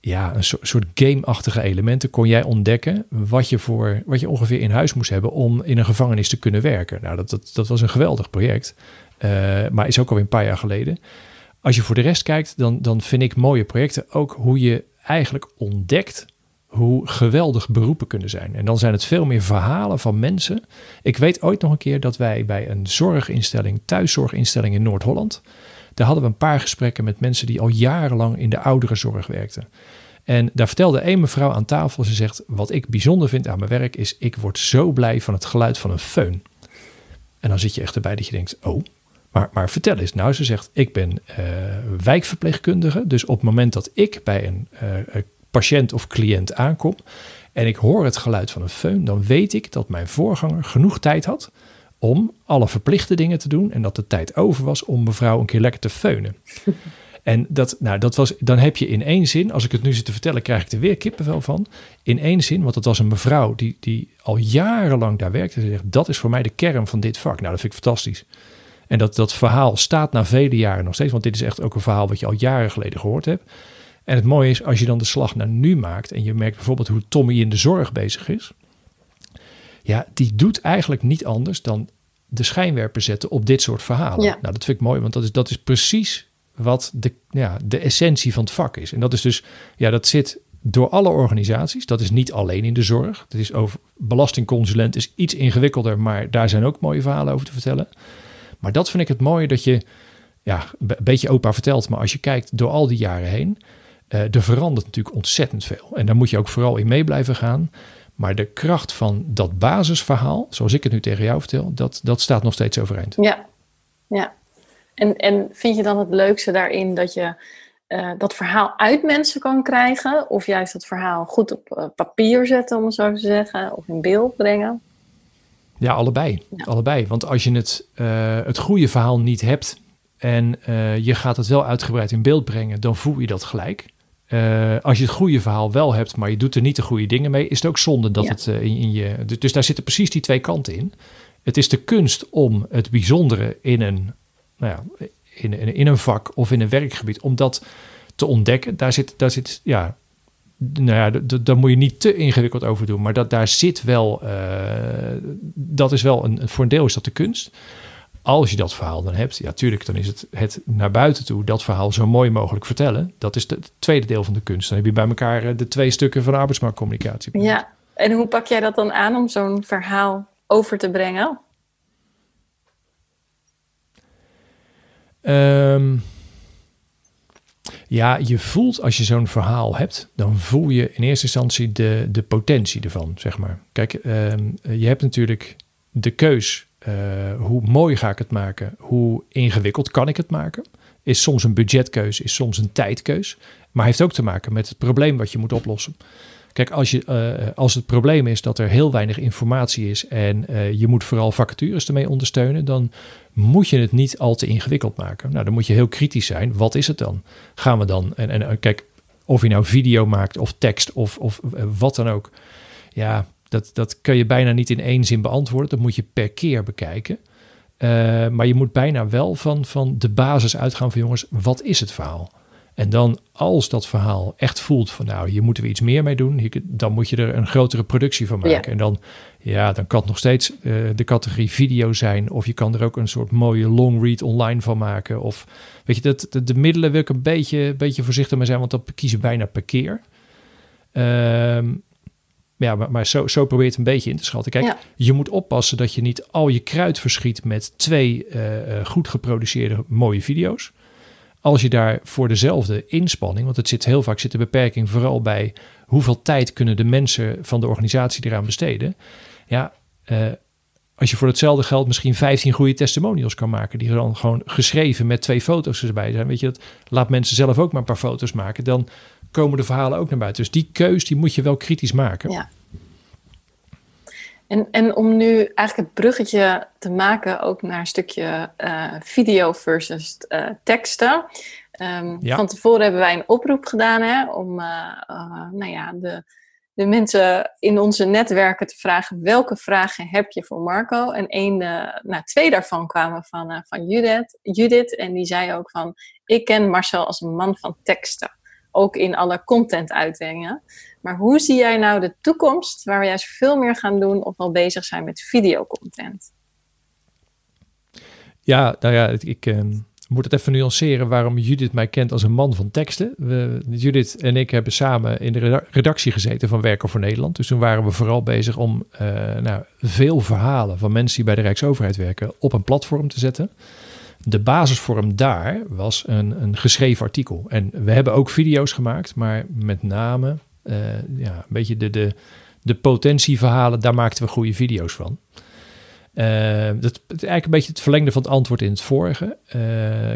ja, een soort game-achtige elementen kon jij ontdekken wat je, voor, wat je ongeveer in huis moest hebben om in een gevangenis te kunnen werken. Nou, dat, dat, dat was een geweldig project, uh, maar is ook al een paar jaar geleden. Als je voor de rest kijkt, dan, dan vind ik mooie projecten ook hoe je eigenlijk ontdekt hoe geweldig beroepen kunnen zijn. En dan zijn het veel meer verhalen van mensen. Ik weet ooit nog een keer dat wij bij een zorginstelling, thuiszorginstelling in Noord-Holland, daar hadden we een paar gesprekken met mensen die al jarenlang in de ouderenzorg werkten. En daar vertelde een mevrouw aan tafel, ze zegt, wat ik bijzonder vind aan mijn werk is, ik word zo blij van het geluid van een föhn. En dan zit je echt erbij dat je denkt, oh, maar, maar vertel eens. Nou, ze zegt, ik ben uh, wijkverpleegkundige, dus op het moment dat ik bij een uh, patiënt of cliënt aankom en ik hoor het geluid van een föhn, dan weet ik dat mijn voorganger genoeg tijd had om alle verplichte dingen te doen. En dat de tijd over was om mevrouw een keer lekker te feunen. [laughs] En dat, nou, dat was, dan heb je in één zin, als ik het nu zit te vertellen, krijg ik er weer kippenvel van. In één zin, want het was een mevrouw die, die al jarenlang daar werkte. Ze zegt, dat is voor mij de kern van dit vak. Nou, dat vind ik fantastisch. En dat, dat verhaal staat na vele jaren nog steeds, want dit is echt ook een verhaal wat je al jaren geleden gehoord hebt. En het mooie is, als je dan de slag naar nu maakt en je merkt bijvoorbeeld hoe Tommy in de zorg bezig is. Ja, die doet eigenlijk niet anders dan de schijnwerper zetten op dit soort verhalen. Nou, dat vind ik mooi, want dat is, dat is precies wat de, ja, de essentie van het vak is. En dat is dus, ja, dat zit door alle organisaties. Dat is niet alleen in de zorg. Dat is over belastingconsulent is iets ingewikkelder, maar daar zijn ook mooie verhalen over te vertellen. Maar dat vind ik het mooie dat je, ja, een beetje opa vertelt, maar als je kijkt door al die jaren heen, uh, er verandert natuurlijk ontzettend veel. En daar moet je ook vooral in mee blijven gaan. Maar de kracht van dat basisverhaal, zoals ik het nu tegen jou vertel, dat, dat staat nog steeds overeind. Ja, ja. En, en vind je dan het leukste daarin dat je uh, dat verhaal uit mensen kan krijgen? Of juist dat verhaal goed op uh, papier zetten, om het zo te zeggen, of in beeld brengen? Ja, allebei. Ja. allebei. Want als je het, het goede verhaal niet hebt en je gaat het wel uitgebreid in beeld brengen, dan voel je dat gelijk. Uh, als je het goede verhaal wel hebt, maar je doet er niet de goede dingen mee, is het ook zonde dat het uh, in, in, je. Dus daar zitten precies die twee kanten in. Het is de kunst om het bijzondere in een, nou ja, in, in, in een vak of in een werkgebied, om dat te ontdekken. Daar zit, daar zit ja, nou ja, daar moet je niet te ingewikkeld over doen, maar dat, daar zit wel, uh, dat is wel een, voor een deel is dat de kunst als je dat verhaal dan hebt, ja, tuurlijk, dan is het het naar buiten toe dat verhaal zo mooi mogelijk vertellen. Dat is het tweede deel van de kunst. Dan heb je bij elkaar eh, de twee stukken van arbeidsmarktcommunicatie. Ja, en hoe pak jij dat dan aan om zo'n verhaal over te brengen? Um, ja, je voelt als je zo'n verhaal hebt, dan voel je in eerste instantie de, de potentie ervan, zeg maar. Kijk, um, je hebt natuurlijk de keus hoe mooi ga ik het maken? Hoe ingewikkeld kan ik het maken? Is soms een budgetkeus, is soms een tijdkeus. Maar heeft ook te maken met het probleem wat je moet oplossen. Kijk, als, je, uh, als het probleem is dat er heel weinig informatie is en uh, je moet vooral vacatures ermee ondersteunen, dan moet je het niet al te ingewikkeld maken. Nou, dan moet je heel kritisch zijn. Wat is het dan? Gaan we dan, en, en kijk, of je nou video maakt of tekst of, of wat dan ook. Ja, dat, dat kun je bijna niet in één zin beantwoorden. Dat moet je per keer bekijken. Uh, maar je moet bijna wel van, van de basis uitgaan van jongens, wat is het verhaal? En dan als dat verhaal echt voelt van nou, hier moeten we iets meer mee doen, dan moet je er een grotere productie van maken. Ja. En dan, ja, dan kan het nog steeds uh, de categorie video zijn. Of je kan er ook een soort mooie long read online van maken. Of weet je, dat, de, de middelen wil ik een beetje, beetje voorzichtig mee zijn, want dat kiezen bijna per keer. Uh, ja, maar, maar zo, zo probeer je het een beetje in te schatten. Kijk, je moet oppassen dat je niet al je kruid verschiet met twee uh, goed geproduceerde mooie video's. Als je daar voor dezelfde inspanning, want het zit heel vaak zit de beperking vooral bij hoeveel tijd kunnen de mensen van de organisatie eraan besteden. Ja, uh, als je voor hetzelfde geld misschien 15 goede testimonials kan maken, die dan gewoon geschreven met twee foto's erbij zijn, weet je, dat laat mensen zelf ook maar een paar foto's maken, dan komen de verhalen ook naar buiten. Dus die keus die moet je wel kritisch maken. Ja. En, en om nu eigenlijk het bruggetje te maken ook naar een stukje uh, video versus uh, teksten. Um, ja. Van tevoren hebben wij een oproep gedaan hè, om uh, nou ja, de, de mensen in onze netwerken te vragen welke vragen heb je voor Marco. En één, nou, twee daarvan kwamen van, van Judith, Judith. En die zei ook van, ik ken Marcel als een man van teksten ook in alle content-uitingen. Maar hoe zie jij nou de toekomst waar we juist veel meer gaan doen of al bezig zijn met videocontent? Ja, nou ja, ik uh, moet het even nuanceren waarom Judith mij kent als een man van teksten. We, Judith en ik hebben samen in de redactie gezeten van Werken voor Nederland. Dus toen waren we vooral bezig om uh, nou, veel verhalen van mensen die bij de Rijksoverheid werken op een platform te zetten de basisvorm daar was een, een geschreven artikel. En we hebben ook video's gemaakt, maar met name uh, ja, een beetje de, de, de potentieverhalen, daar maakten we goede video's van. Uh, dat is eigenlijk een beetje het verlengde van het antwoord in het vorige. Uh,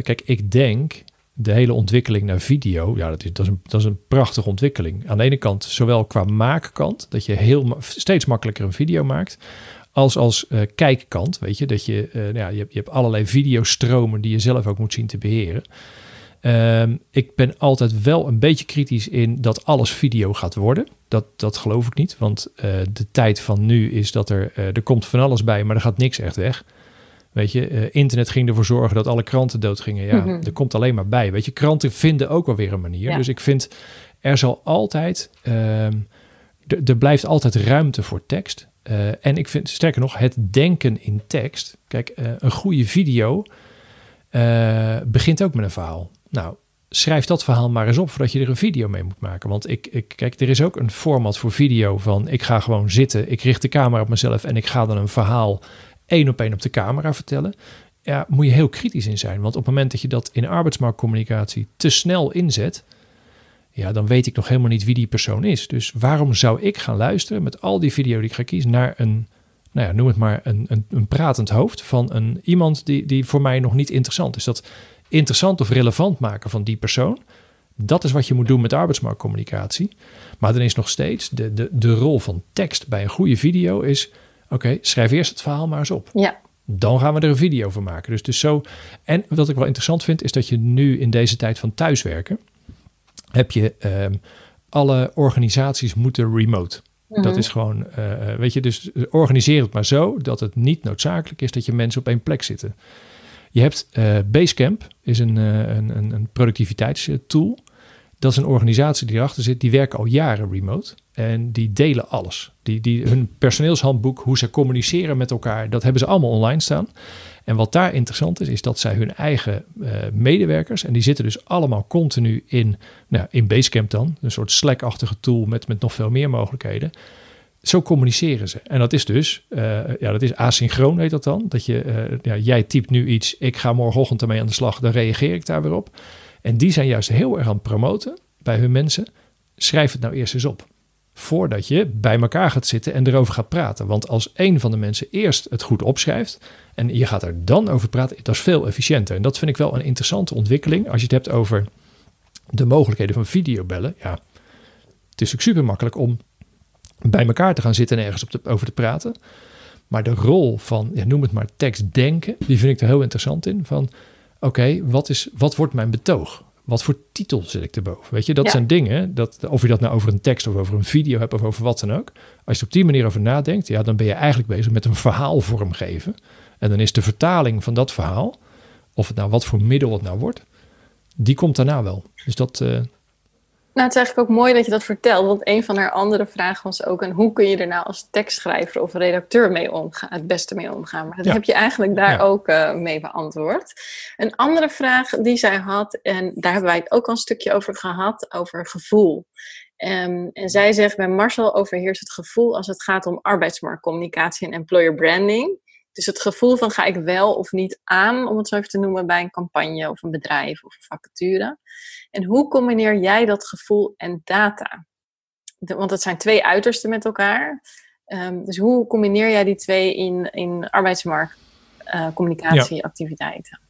kijk, ik denk de hele ontwikkeling naar video, ja, dat is, dat, is een, dat is een prachtige ontwikkeling. Aan de ene kant, zowel qua maakkant, dat je heel, steeds makkelijker een video maakt, als als uh, kijkkant, weet je, dat je, uh, nou ja, je, hebt, je hebt allerlei videostromen die je zelf ook moet zien te beheren. Um, ik ben altijd wel een beetje kritisch in dat alles video gaat worden. Dat, dat geloof ik niet, want uh, de tijd van nu is dat er, er komt van alles bij, maar er gaat niks echt weg. Weet je, internet ging ervoor zorgen dat alle kranten doodgingen. Ja, mm -hmm. er komt alleen maar bij. Weet je, kranten vinden ook wel weer een manier. Ja. Dus ik vind, er zal altijd, um, er blijft altijd ruimte voor tekst. Uh, en ik vind, sterker nog, het denken in tekst. Kijk, uh, een goede video uh, begint ook met een verhaal. Nou, schrijf dat verhaal maar eens op voordat je er een video mee moet maken. Want ik, ik, kijk, er is ook een format voor video van ik ga gewoon zitten, ik richt de camera op mezelf en ik ga dan een verhaal één op één op de camera vertellen. Ja, moet je heel kritisch in zijn. Want op het moment dat je dat in arbeidsmarktcommunicatie te snel inzet, ja, dan weet ik nog helemaal niet wie die persoon is. Dus waarom zou ik gaan luisteren met al die video die ik ga kiezen naar een, nou ja, noem het maar een, een, een pratend hoofd van een, iemand die, die voor mij nog niet interessant is. Dat interessant of relevant maken van die persoon, dat is wat je moet doen met arbeidsmarktcommunicatie. Maar dan is nog steeds de, de, de rol van tekst bij een goede video is, oké, schrijf eerst het verhaal maar eens op. Ja. Dan gaan we er een video van maken. Dus, dus zo. En wat ik wel interessant vind, is dat je nu in deze tijd van thuiswerken heb je um, alle organisaties moeten remote. Mm -hmm. Dat is gewoon, uh, weet je, dus organiseer het maar zo dat het niet noodzakelijk is dat je mensen op één plek zitten. Je hebt uh, Basecamp, is een, uh, een, een productiviteitstool. Dat is een organisatie die erachter zit, die werken al jaren remote. En die delen alles. Die, die, hun personeelshandboek, hoe ze communiceren met elkaar, dat hebben ze allemaal online staan. En wat daar interessant is, is dat zij hun eigen uh, medewerkers, en die zitten dus allemaal continu in, nou, in Basecamp dan, een soort Slack-achtige tool met, met nog veel meer mogelijkheden. Zo communiceren ze. En dat is dus, uh, ja, dat is asynchroon heet dat dan. Dat je, uh, ja, jij typt nu iets, ik ga morgenochtend ermee aan de slag, dan reageer ik daar weer op. En die zijn juist heel erg aan het promoten bij hun mensen. Schrijf het nou eerst eens op voordat je bij elkaar gaat zitten en erover gaat praten. Want als een van de mensen eerst het goed opschrijft en je gaat er dan over praten, dat is veel efficiënter. En dat vind ik wel een interessante ontwikkeling. Als je het hebt over de mogelijkheden van videobellen. Ja, het is ook super makkelijk om bij elkaar te gaan zitten en ergens op over te praten. Maar de rol van, ja, noem het maar tekstdenken, die vind ik er heel interessant in. Van oké, wat is wat wordt mijn betoog? Wat voor titel zet ik erboven? Weet je, dat ja. zijn dingen, dat, of je dat nou over een tekst of over een video hebt of over wat dan ook. Als je op die manier over nadenkt, ja, dan ben je eigenlijk bezig met een verhaal vormgeven. En dan is de vertaling van dat verhaal, of het nou wat voor middel het nou wordt, die komt daarna wel. Dus dat, uh, nou, het is eigenlijk ook mooi dat je dat vertelt. Want een van haar andere vragen was ook: en hoe kun je er nou als tekstschrijver of redacteur mee omgaan, het beste mee omgaan? Maar dat ja. heb je eigenlijk daar ja. ook uh, mee beantwoord. Een andere vraag die zij had, en daar hebben wij het ook al een stukje over gehad, over gevoel. Um, en zij zegt bij Marcel overheerst het gevoel als het gaat om arbeidsmarktcommunicatie en employer branding. Dus het gevoel van ga ik wel of niet aan, om het zo even te noemen, bij een campagne of een bedrijf of een vacature. En hoe combineer jij dat gevoel en data? want het zijn twee uitersten met elkaar. Um, dus hoe combineer jij die twee in, in arbeidsmarktcommunicatieactiviteiten? Uh,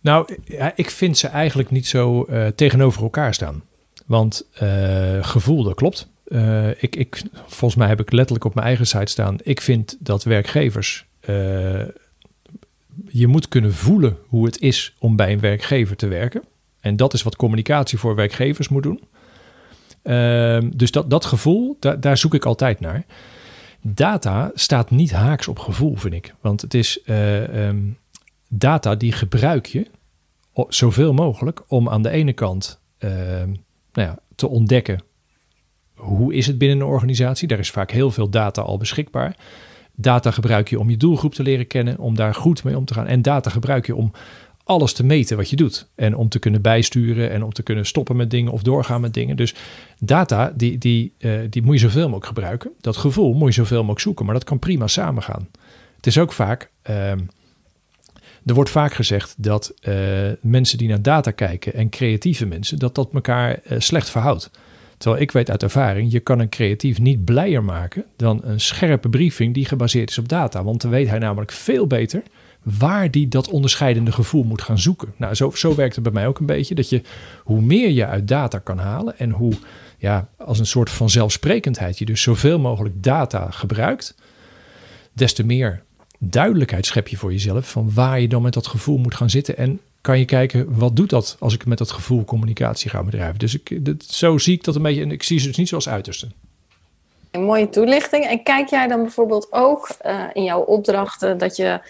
nou, ik vind ze eigenlijk niet zo uh, tegenover elkaar staan. Want uh, gevoel, dat klopt. Uh, ik, ik, volgens mij heb ik letterlijk op mijn eigen site staan. Ik vind dat werkgevers. Uh, je moet kunnen voelen hoe het is om bij een werkgever te werken. En dat is wat communicatie voor werkgevers moet doen. Uh, dus dat, dat gevoel, da, daar zoek ik altijd naar. Data staat niet haaks op gevoel, vind ik. Want het is um, data die gebruik je zoveel mogelijk om aan de ene kant ehm, nou ja, te ontdekken hoe is het binnen een organisatie. Daar is vaak heel veel data al beschikbaar. Data gebruik je om je doelgroep te leren kennen, om daar goed mee om te gaan. En data gebruik je om alles te meten wat je doet. En om te kunnen bijsturen en om te kunnen stoppen met dingen of doorgaan met dingen. Dus data, die, die, uh, die moet je zoveel mogelijk gebruiken. Dat gevoel moet je zoveel mogelijk zoeken, maar dat kan prima samengaan. Het is ook vaak, uh, er wordt vaak gezegd dat uh, mensen die naar data kijken en creatieve mensen, dat dat elkaar uh, slecht verhoudt. Terwijl ik weet uit ervaring, je kan een creatief niet blijer maken dan een scherpe briefing die gebaseerd is op data. Want dan weet hij namelijk veel beter waar die dat onderscheidende gevoel moet gaan zoeken. Nou, zo, zo werkt het bij mij ook een beetje. Dat je hoe meer je uit data kan halen en hoe ja, als een soort van zelfsprekendheid je dus zoveel mogelijk data gebruikt, des te meer duidelijkheid schep je voor jezelf van waar je dan met dat gevoel moet gaan zitten en kan je kijken wat doet dat als ik met dat gevoel communicatie ga bedrijven. Dus ik, dat, zo zie ik dat een beetje en ik zie ze dus niet zoals uiterste. Een mooie toelichting. En kijk jij dan bijvoorbeeld ook uh, in jouw opdrachten dat je,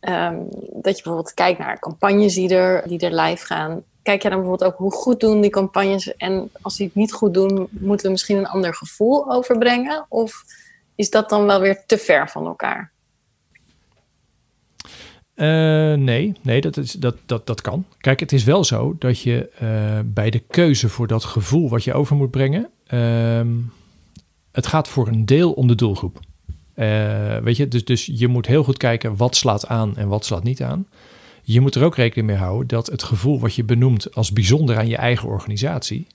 um, dat je bijvoorbeeld kijkt naar campagnes die er, die er live gaan. Kijk jij dan bijvoorbeeld ook hoe goed doen die campagnes en als die het niet goed doen, moeten we misschien een ander gevoel overbrengen? Of is dat dan wel weer te ver van elkaar? Uh, nee, nee dat, is, dat, dat, dat kan. Kijk, het is wel zo dat je uh, bij de keuze voor dat gevoel wat je over moet brengen, uh, het gaat voor een deel om de doelgroep. Uh, weet je, dus, dus je moet heel goed kijken wat slaat aan en wat slaat niet aan. Je moet er ook rekening mee houden dat het gevoel wat je benoemt als bijzonder aan je eigen organisatie,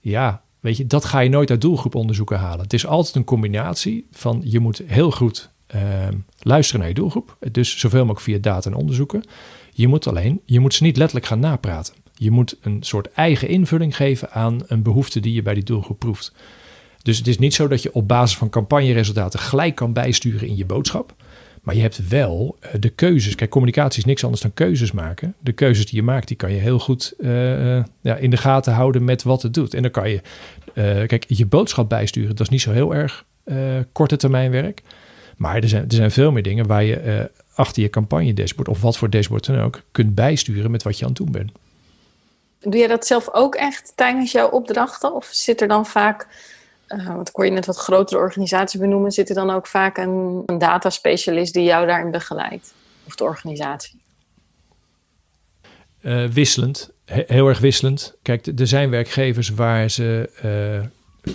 ja, weet je, dat ga je nooit uit doelgroeponderzoeken halen. Het is altijd een combinatie van je moet heel goed luisteren naar je doelgroep. Dus zoveel mogelijk via data en onderzoeken. Je moet alleen, je moet ze niet letterlijk gaan napraten. Je moet een soort eigen invulling geven aan een behoefte die je bij die doelgroep proeft. Dus het is niet zo dat je op basis van campagneresultaten gelijk kan bijsturen in je boodschap. Maar je hebt wel uh, de keuzes. Kijk, communicatie is niks anders dan keuzes maken. De keuzes die je maakt, die kan je heel goed uh, ja, in de gaten houden met wat het doet. En dan kan je, uh, kijk, je boodschap bijsturen, dat is niet zo heel erg korte termijn werk. Maar er zijn, er zijn veel meer dingen waar je uh, achter je campagne dashboard of wat voor dashboard dan ook kunt bijsturen met wat je aan het doen bent. Doe jij dat zelf ook echt tijdens jouw opdrachten? Of zit er dan vaak, uh, want ik hoor je net wat grotere organisaties benoemen, zit er dan ook vaak een, een data specialist die jou daarin begeleidt? Of de organisatie? Uh, wisselend, He heel erg wisselend. Kijk, er zijn werkgevers waar ze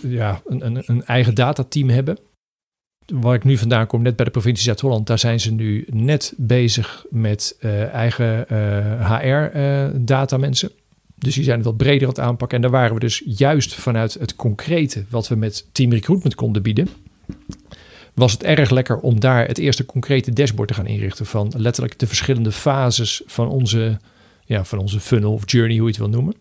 ja, een, een, een eigen datateam hebben waar ik nu vandaan kom, net bij de provincie Zuid-Holland, daar zijn ze nu net bezig met uh, eigen HR-data uh, mensen. Dus die zijn het wat breder aan het aanpakken. En daar waren we dus juist vanuit het concrete wat we met Team Recruitment konden bieden. Was het erg lekker om daar het eerste concrete dashboard te gaan inrichten van letterlijk de verschillende fases van onze, ja, van onze funnel of journey, hoe je het wil noemen.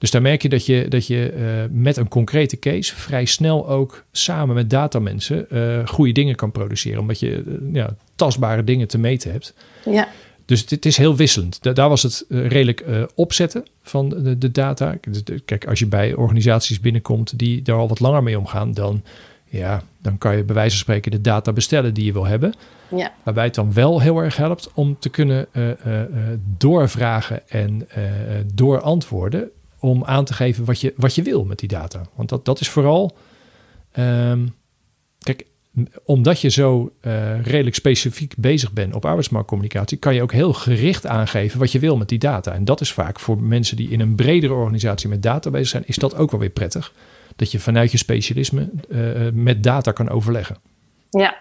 Dus daar merk je dat je, dat je uh, met een concrete case vrij snel ook samen met datamensen uh, goede dingen kan produceren. Omdat je uh, ja, tastbare dingen te meten hebt. Ja. Dus het, het is heel wisselend. Da daar was het redelijk opzetten van de, de, data. Kijk, als je bij organisaties binnenkomt die daar al wat langer mee omgaan, dan, ja, dan kan je bij wijze van spreken de data bestellen die je wil hebben. Ja. Waarbij het dan wel heel erg helpt om te kunnen doorvragen en doorantwoorden om aan te geven wat je, wat je wil met die data. Want dat, dat is vooral. Um, kijk, omdat je zo uh, redelijk specifiek bezig bent op arbeidsmarktcommunicatie, kan je ook heel gericht aangeven wat je wil met die data. En dat is vaak voor mensen die in een bredere organisatie met data bezig zijn, is dat ook wel weer prettig. Dat je vanuit je specialisme uh, met data kan overleggen. Ja,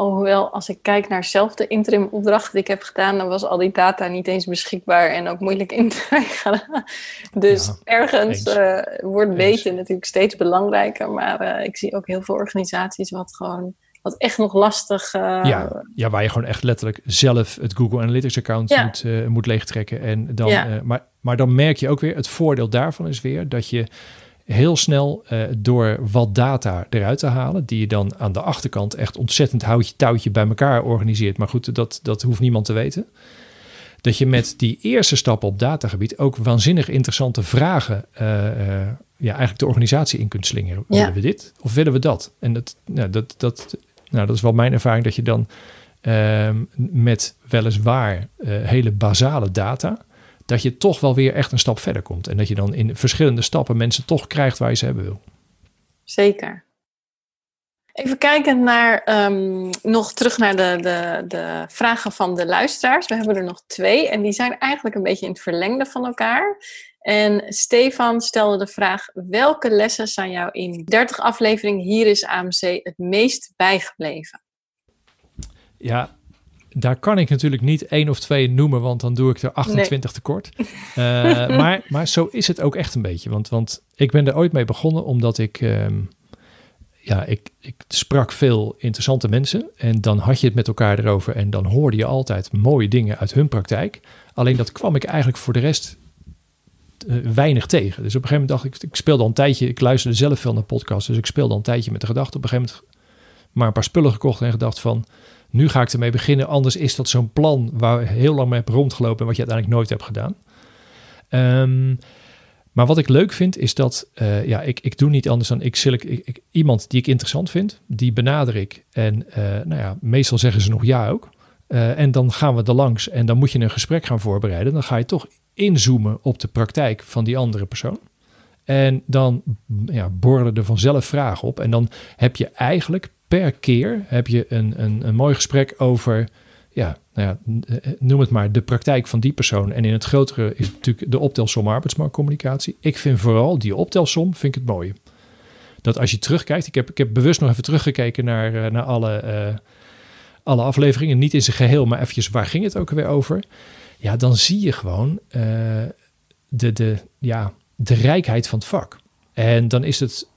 Alhoewel, als ik kijk naar zelf de interim opdracht die ik heb gedaan, dan was al die data niet eens beschikbaar en ook moeilijk in te krijgen. [laughs] dus ergens uh, wordt weten natuurlijk steeds belangrijker, maar uh, ik zie ook heel veel organisaties wat gewoon wat echt nog lastig. Uh, ja, ja, waar je gewoon echt letterlijk zelf het Google Analytics account ja. moet, uh, moet leegtrekken. En dan, ja. uh, maar, maar dan merk je ook weer, het voordeel daarvan is weer dat je heel snel uh, door wat data eruit te halen, die je dan aan de achterkant echt ontzettend houtje touwtje bij elkaar organiseert. Maar goed, dat, dat hoeft niemand te weten. Dat je met die eerste stappen op datagebied ook waanzinnig interessante vragen, uh, uh, ja, eigenlijk de organisatie in kunt slingeren. Ja. Willen we dit of willen we dat? En dat, nou, dat, dat, nou, dat is wel mijn ervaring dat je dan uh, met weliswaar hele basale data dat je toch wel weer echt een stap verder komt. En dat je dan in verschillende stappen mensen toch krijgt waar je ze hebben wil. Zeker. Even kijken naar, um, nog terug naar de, de, de vragen van de luisteraars. We hebben er nog twee en die zijn eigenlijk een beetje in het verlengde van elkaar. En Stefan stelde de vraag: welke lessen zijn jou in 30 afleveringen hier is AMC het meest bijgebleven? Ja, daar kan ik natuurlijk niet één of twee noemen, want dan doe ik er 28 nee. tekort. Uh, maar, [laughs] maar zo is het ook echt een beetje. Want, want ik ben er ooit mee begonnen omdat ik, um, ja, ik, ik sprak veel interessante mensen. En dan had je het met elkaar erover en dan hoorde je altijd mooie dingen uit hun praktijk. Alleen dat kwam ik eigenlijk voor de rest uh, weinig tegen. Dus op een gegeven moment dacht ik, ik speelde al een tijdje, ik luisterde zelf veel naar podcasts, dus ik speelde al een tijdje met de gedachte op een gegeven moment maar een paar spullen gekocht en gedacht van nu ga ik ermee beginnen. Anders is dat zo'n plan waar heel lang mee heb rondgelopen en wat je uiteindelijk nooit hebt gedaan. Um, maar wat ik leuk vind is dat uh, ja, ik, ik doe niet anders dan ik select ik, iemand die ik interessant vind, die benader ik. En uh, nou ja, meestal zeggen ze nog ja ook. Uh, en dan gaan we er langs en dan moet je een gesprek gaan voorbereiden. Dan ga je toch inzoomen op de praktijk van die andere persoon. En dan ja, borrelen er vanzelf vragen op. En dan heb je eigenlijk per keer heb je een, een, een mooi gesprek over, ja, nou ja, noem het maar, de praktijk van die persoon. En in het grotere is natuurlijk de optelsom arbeidsmarktcommunicatie. Ik vind vooral die optelsom, vind ik het mooie. Dat als je terugkijkt, ik heb, ik heb bewust nog even teruggekeken naar, uh, naar alle, alle afleveringen. Niet in zijn geheel, maar eventjes waar ging het ook weer over. Ja, dan zie je gewoon de, de, ja, de rijkheid van het vak. En dan is het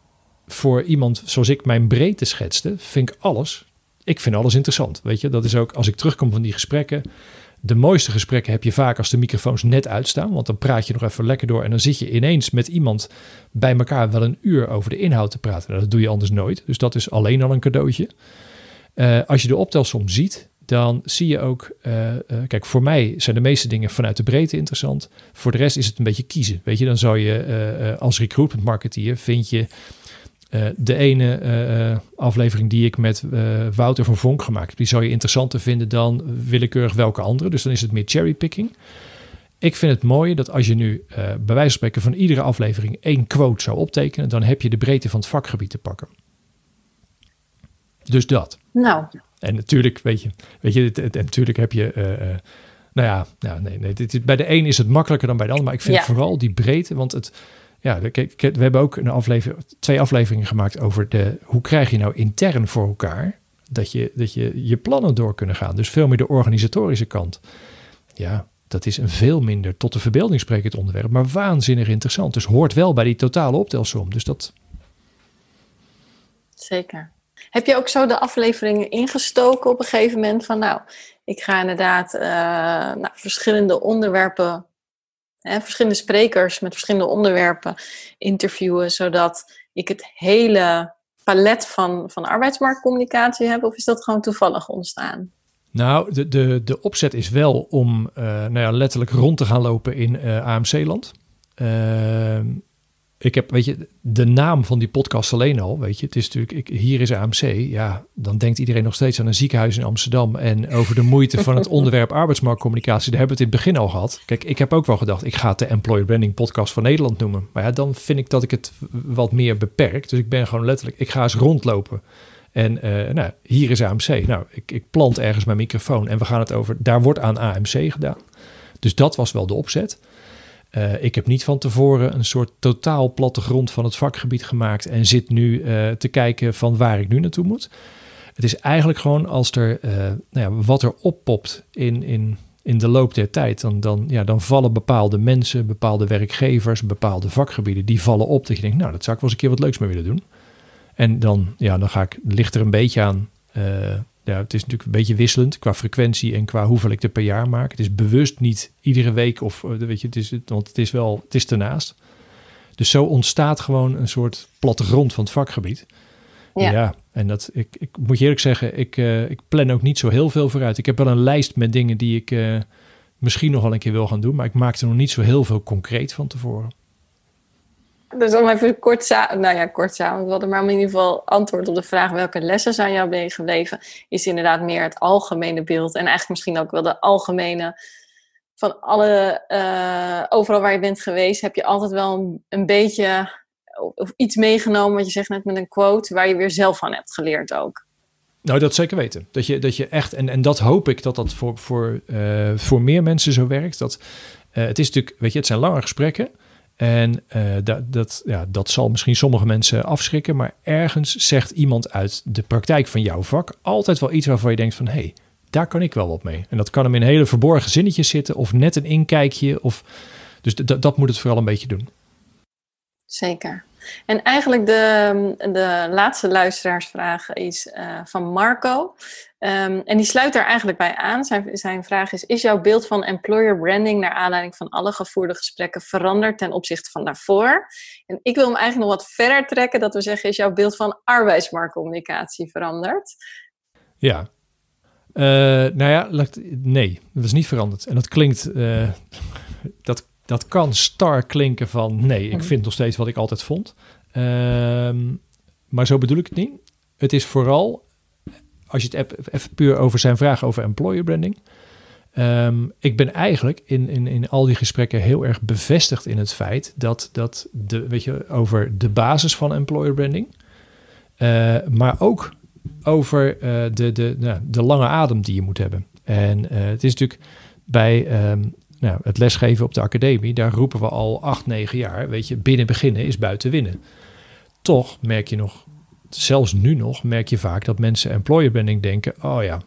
voor iemand zoals ik mijn breedte schetste, vind ik alles. Ik vind alles interessant. Weet je, dat is ook als ik terugkom van die gesprekken. De mooiste gesprekken heb je vaak als de microfoons net uitstaan. Want dan praat je nog even lekker door. En dan zit je ineens met iemand bij elkaar wel een uur over de inhoud te praten. Nou, dat doe je anders nooit. Dus dat is alleen al een cadeautje. Uh, als je de optelsom ziet, dan zie je ook. Uh, uh, kijk, voor mij zijn de meeste dingen vanuit de breedte interessant. Voor de rest is het een beetje kiezen. Weet je, dan zou je als recruitment marketeer vind je uh, de ene uh, aflevering die ik met uh, Wouter van Vonk gemaakt heb, die zou je interessanter vinden dan willekeurig welke andere. Dus dan is het meer cherrypicking. Ik vind het mooie dat als je nu bij wijze van spreken van iedere aflevering één quote zou optekenen, dan heb je de breedte van het vakgebied te pakken. Dus dat. Nou. En natuurlijk, weet je, weet je en natuurlijk heb je, nou ja, nou, nee, nee, dit, bij de een is het makkelijker dan bij de ander, maar ik vind ja. vooral die breedte, want het, ja, we hebben ook een aflevering, twee afleveringen gemaakt over de, hoe krijg je nou intern voor elkaar dat je, dat je je plannen door kunnen gaan. Dus veel meer de organisatorische kant. Ja, dat is een veel minder tot de verbeelding sprekend onderwerp, maar waanzinnig interessant. Dus hoort wel bij die totale optelsom. Dus dat. Zeker. Heb je ook zo de afleveringen ingestoken op een gegeven moment van, nou, ik ga inderdaad uh, nou, verschillende onderwerpen verschillende sprekers met verschillende onderwerpen interviewen, zodat ik het hele palet van, van arbeidsmarktcommunicatie heb? Of is dat gewoon toevallig ontstaan? Nou, de, de, de opzet is wel om uh, nou ja, letterlijk rond te gaan lopen in uh, eh, AMC-land. Ehm, ik heb, weet je, de naam van die podcast alleen al, weet je, het is natuurlijk, ik, hier is AMC, ja, dan denkt iedereen nog steeds aan een ziekenhuis in Amsterdam en over de moeite van het [laughs] onderwerp arbeidsmarktcommunicatie, daar hebben we het in het begin al gehad. Kijk, ik heb ook wel gedacht, ik ga het de Employer Branding Podcast van Nederland noemen, maar ja, dan vind ik dat ik het wat meer beperk, dus ik ben gewoon letterlijk, ik ga eens rondlopen En nou, hier is AMC. Nou, ik, ik plant ergens mijn microfoon en we gaan het over. Daar wordt aan AMC gedaan. Dus dat was wel de opzet. Uh, ik heb niet van tevoren een soort totaal plattegrond van het vakgebied gemaakt en zit nu uh, te kijken van waar ik nu naartoe moet. Het is eigenlijk gewoon als er uh, nou ja, wat er oppopt in, in, in de loop der tijd, dan, dan, ja, dan vallen bepaalde mensen, bepaalde werkgevers, bepaalde vakgebieden, die vallen op dat je denkt, nou, dat zou ik wel eens een keer wat leuks mee willen doen. En dan, ja, dan ga ik, ligt er een beetje aan ja, het is natuurlijk een beetje wisselend qua frequentie en qua hoeveel ik er per jaar maak. Het is bewust niet iedere week of eh, weet je, het is, want het is wel, het is ernaast. Dus zo ontstaat gewoon een soort plattegrond van het vakgebied. Ja. ja en dat, ik, ik moet je eerlijk zeggen, ik, uh, ik plan ook niet zo heel veel vooruit. Ik heb wel een lijst met dingen die ik uh, misschien nog wel een keer wil gaan doen, maar ik maak er nog niet zo heel veel concreet van tevoren. Dus om even kort, nou ja, kort samen te maar in ieder geval antwoord op de vraag welke lessen zijn jou meegebleven, is inderdaad meer het algemene beeld. En eigenlijk misschien ook wel de algemene, van alle, uh, overal waar je bent geweest, heb je altijd wel een, beetje of iets meegenomen, wat je zegt net met een quote, waar je weer zelf van hebt geleerd ook. Nou, dat zeker weten. Dat je, dat je echt, en, en dat hoop ik dat dat voor, voor, uh, voor meer mensen zo werkt. Dat, uh, het is natuurlijk, weet je, het zijn lange gesprekken. En uh, dat, dat, ja, dat zal misschien sommige mensen afschrikken, maar ergens zegt iemand uit de praktijk van jouw vak altijd wel iets waarvan je denkt van hé, hey, daar kan ik wel wat mee. En dat kan hem in hele verborgen zinnetjes zitten of net een inkijkje. Of, dus dat moet het vooral een beetje doen. Zeker. En eigenlijk de, de laatste luisteraarsvraag is uh, van Marco. Um, en die sluit daar eigenlijk bij aan. Zijn, zijn vraag is: Is jouw beeld van employer branding naar aanleiding van alle gevoerde gesprekken veranderd ten opzichte van daarvoor? En ik wil hem eigenlijk nog wat verder trekken, dat we zeggen: Is jouw beeld van arbeidsmarktcommunicatie veranderd? Ja. Uh, nou ja, nee, dat is niet veranderd. En dat klinkt, uh, dat dat kan star klinken van nee, ik mhm. vind nog steeds wat ik altijd vond. Ehm, maar zo bedoel ik het niet. Het is vooral, als je het even puur over zijn vraag over employer branding. Um, ik ben eigenlijk in, in, in al die gesprekken heel erg bevestigd in het feit dat, dat de, weet je, over de basis van employer branding, uh, maar ook over uh, de, de, nou, de lange adem die je moet hebben. En uh, het is natuurlijk bij um, nou, het lesgeven op de academie, daar roepen we al acht, negen jaar, weet je, binnen beginnen is buiten winnen. Toch merk je nog, zelfs nu nog, merk je vaak dat mensen employer branding denken, oh ja,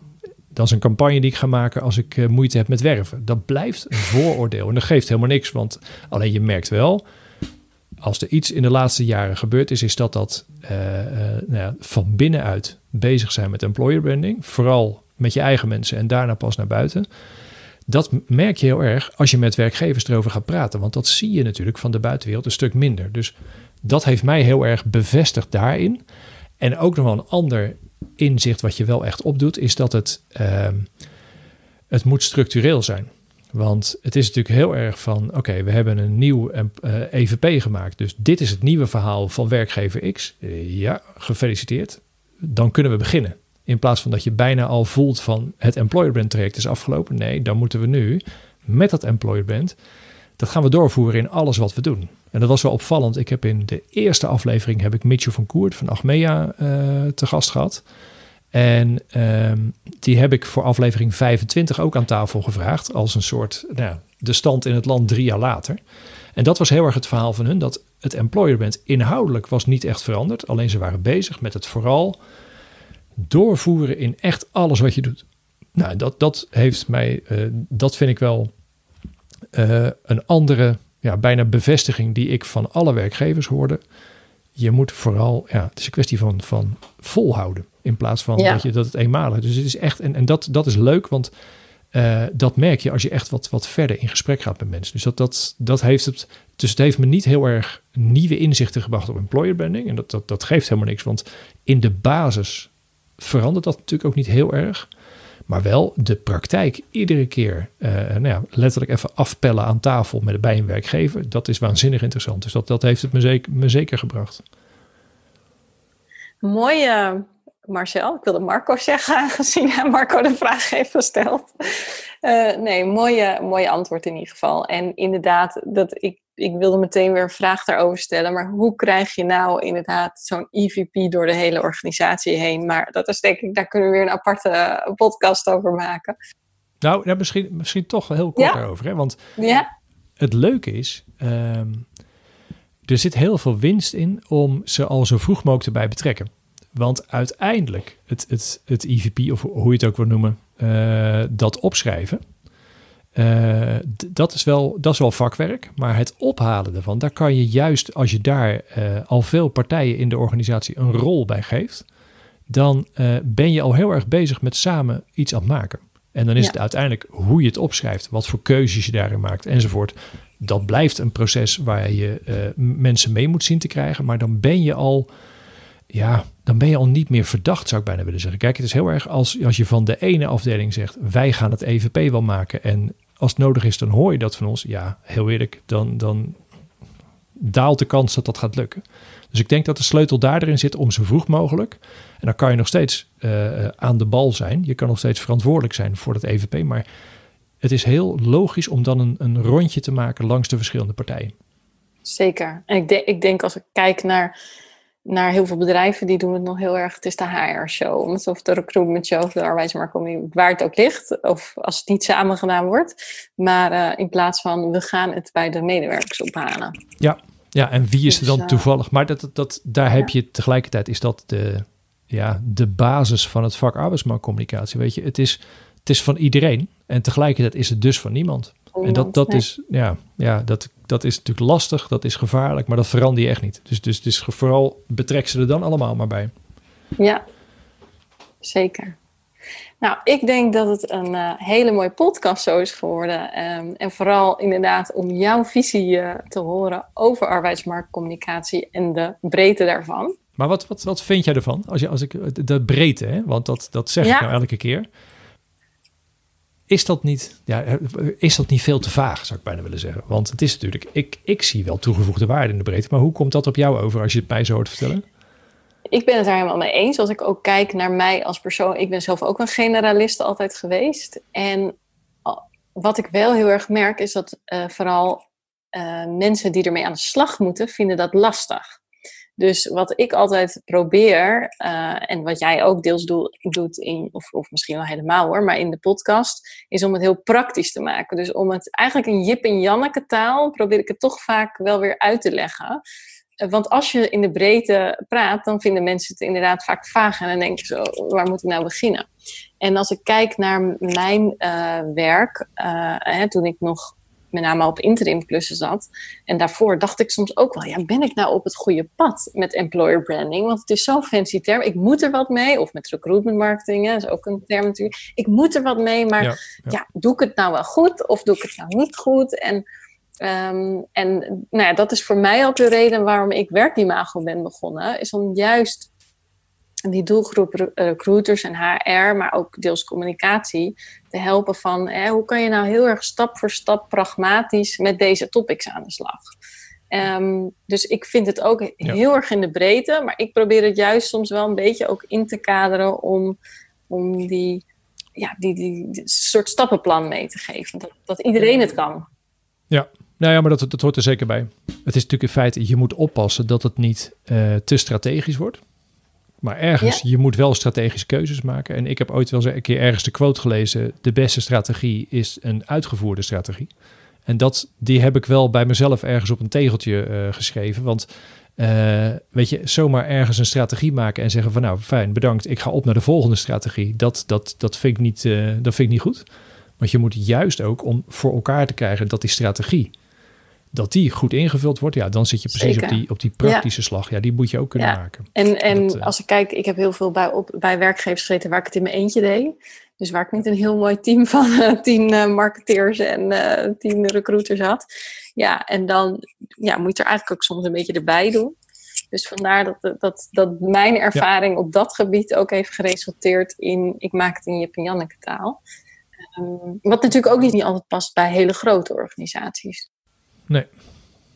dat is een campagne die ik ga maken als ik uh, moeite heb met werven. Dat blijft een [laughs] vooroordeel en dat geeft helemaal niks, want alleen je merkt wel, als er iets in de laatste jaren gebeurd is, is dat dat uh, uh, nou ja, van binnenuit bezig zijn met employer branding, vooral met je eigen mensen en daarna pas naar buiten. Dat merk je heel erg als je met werkgevers erover gaat praten. Want dat zie je natuurlijk van de buitenwereld een stuk minder. Dus dat heeft mij heel erg bevestigd daarin. En ook nog wel een ander inzicht wat je wel echt opdoet, is dat het, uh, het moet structureel zijn. Want het is natuurlijk heel erg van, oké, we hebben een nieuw EVP eh, e gemaakt. Dus dit is het nieuwe verhaal van werkgever X. ja, gefeliciteerd. Dan kunnen we beginnen. In plaats van dat je bijna al voelt van het employer brand traject is afgelopen. Nee, dan moeten we nu met dat employer brand, dat gaan we doorvoeren in alles wat we doen. En dat was wel opvallend. Ik heb in de eerste aflevering heb ik Mitchell van Koert van Achmea uh, te gast gehad. En uh, die heb ik voor aflevering 25 ook aan tafel gevraagd. Als een soort nou, de stand in het land drie jaar later. En dat was heel erg het verhaal van hun. Dat het employer brand inhoudelijk was niet echt veranderd. Alleen ze waren bezig met het vooral doorvoeren in echt alles wat je doet. Nou, dat, dat heeft mij, uh, dat vind ik wel uh, een andere, ja, bijna bevestiging die ik van alle werkgevers hoorde. Je moet vooral, ja, het is een kwestie van, van volhouden in plaats van ja. dat, je, dat het eenmalig Dus het is echt, en, en dat, dat is leuk, want uh, dat merk je als je echt wat, wat verder in gesprek gaat met mensen. Dus dat, dat, dat heeft het, dus het heeft me niet heel erg nieuwe inzichten gebracht op employer branding. En dat, dat, dat geeft helemaal niks, want in de basis verandert dat natuurlijk ook niet heel erg. Maar wel de praktijk iedere keer uh, nou ja, letterlijk even afpellen aan tafel met, bij een werkgever. Dat is waanzinnig interessant. Dus dat, dat heeft het me zeker, me zeker gebracht. Mooi, uh, Marcel. Ik wilde Marco zeggen, [laughs] aangezien Marco de vraag heeft gesteld. Uh, nee, mooie, mooie antwoord in ieder geval. En inderdaad, dat ik ik wilde meteen weer een vraag daarover stellen. Maar hoe krijg je nou inderdaad zo'n EVP door de hele organisatie heen? Maar dat is denk ik, daar kunnen we weer een aparte podcast over maken. Nou, misschien, misschien toch heel kort daarover. Hè? Want ja. het leuke is, ehm, er zit heel veel winst in om ze al zo vroeg mogelijk erbij betrekken. Want uiteindelijk, het, het, het EVP, of hoe je het ook wil noemen, uh, dat opschrijven, uh, dat, is wel, dat is wel vakwerk. Maar het ophalen ervan, daar kan je juist, als je daar uh, al veel partijen in de organisatie een rol bij geeft, dan ben je al heel erg bezig met samen iets aan het maken. En dan is het uiteindelijk hoe je het opschrijft, wat voor keuzes je daarin maakt enzovoort. Dat blijft een proces waar je mensen mee moet zien te krijgen. Maar dan ben je al ja, dan ben je al niet meer verdacht, zou ik bijna willen zeggen. Kijk, het is heel erg als, als je van de ene afdeling zegt: wij gaan het EVP wel maken. En als het nodig is, dan hoor je dat van ons. Ja, heel eerlijk, dan, dan daalt de kans dat dat gaat lukken. Dus ik denk dat de sleutel daarin zit om zo vroeg mogelijk. En dan kan je nog steeds uh, aan de bal zijn. Je kan nog steeds verantwoordelijk zijn voor dat EVP. Maar het is heel logisch om dan een, een rondje te maken langs de verschillende partijen. Zeker. En ik, ik denk als ik kijk naar naar heel veel bedrijven, die doen het nog heel erg. Het is de HR-show, of de recruitment show of de arbeidsmarkt, waar het ook ligt. Of als het niet samen gedaan wordt. Maar uh, in plaats van we gaan het bij de medewerkers ophalen. Ja, ja en wie is er dan dus, eh, toevallig? Maar dat, dat, daar heb je tegelijkertijd, is dat de, ja, de basis van het vak arbeidsmarktcommunicatie. Weet je, het is, het is van iedereen. En tegelijkertijd is het dus van niemand. En dat, dat, is, ja, ja, dat, dat is natuurlijk lastig, dat is gevaarlijk, maar dat verander je echt niet. Dus, dus, dus vooral betrek ze er dan allemaal maar bij. Ja, zeker. Nou, ik denk dat het een uh, hele mooie podcast zo is geworden. Um, en vooral inderdaad om jouw visie uh, te horen over arbeidsmarktcommunicatie en de breedte daarvan. Maar wat, wat, wat vind jij ervan? Als, je, als ik, de breedte, hè? want dat, dat zeg ik nou elke keer. Is dat, niet, ja, is dat niet veel te vaag, zou ik bijna willen zeggen? Want het is natuurlijk, ik, ik zie wel toegevoegde waarde in de breedte, maar hoe komt dat op jou over als je het mij zo hoort vertellen? Ik ben het daar helemaal mee eens. Als ik ook kijk naar mij als persoon, ik ben zelf ook een generalist altijd geweest. En wat ik wel heel erg merk, is dat uh, vooral uh, mensen die ermee aan de slag moeten, vinden dat lastig. Dus wat ik altijd probeer, uh, en wat jij ook deels doet, in, of, of misschien wel helemaal hoor, maar in de podcast, is om het heel praktisch te maken. Dus om het eigenlijk in Jip en Janneke taal, probeer ik het toch vaak wel weer uit te leggen. Uh, want als je in de breedte praat, dan vinden mensen het inderdaad vaak vaag en dan denk je zo, waar moet ik nou beginnen? En als ik kijk naar mijn uh, werk, hè, toen ik nog met name op interim klussen zat. En daarvoor dacht ik soms ook wel, ja, ben ik nou op het goede pad met employer branding? Want het is zo'n fancy term. Ik moet er wat mee. Of met recruitment marketing, dat is ook een term natuurlijk. Ik moet er wat mee, maar ja, doe ik het nou wel goed of doe ik het nou niet goed? En, um, en nou ja, dat is voor mij ook de reden waarom ik werkimago ben begonnen. Is om juist die doelgroep recruiters en HR, maar ook deels communicatie, te helpen van hoe kan je nou heel erg stap voor stap pragmatisch met deze topics aan de slag. Um, dus ik vind het ook heel erg in de breedte, maar ik probeer het juist soms wel een beetje ook in te kaderen om, om die, ja, die, die, die soort stappenplan mee te geven. Dat, dat iedereen het kan. Ja, nou ja, maar dat, dat hoort er zeker bij. Het is natuurlijk in feite, je moet oppassen dat het niet uh, te strategisch wordt. Maar ergens, je moet wel strategische keuzes maken. En ik heb ooit wel eens een keer ergens de quote gelezen: de beste strategie is een uitgevoerde strategie. En dat, die heb ik wel bij mezelf ergens op een tegeltje uh, geschreven. Want uh, weet je, zomaar ergens een strategie maken en zeggen van nou fijn, bedankt, ik ga op naar de volgende strategie. Dat, dat, dat, vind, ik niet, uh, dat vind ik niet goed. Want je moet juist ook om voor elkaar te krijgen dat die strategie dat die goed ingevuld wordt, ja, dan zit je precies op die, op die praktische slag. Ja, die moet je ook kunnen maken. En, en eh, als ik kijk, ik heb heel veel bij, op, bij werkgevers gezeten waar ik het in mijn eentje deed. Dus waar ik niet een heel mooi team [laughs] van uh, tien uh, marketeers en uh, tien recruiters had. Ja, en dan ja, moet je er eigenlijk ook soms een beetje erbij doen. Dus vandaar dat, dat, dat mijn ervaring op dat gebied ook heeft geresulteerd in, ik maak het in Jip en Janneke taal. Um, wat natuurlijk ook niet altijd past bij hele grote organisaties. Nee.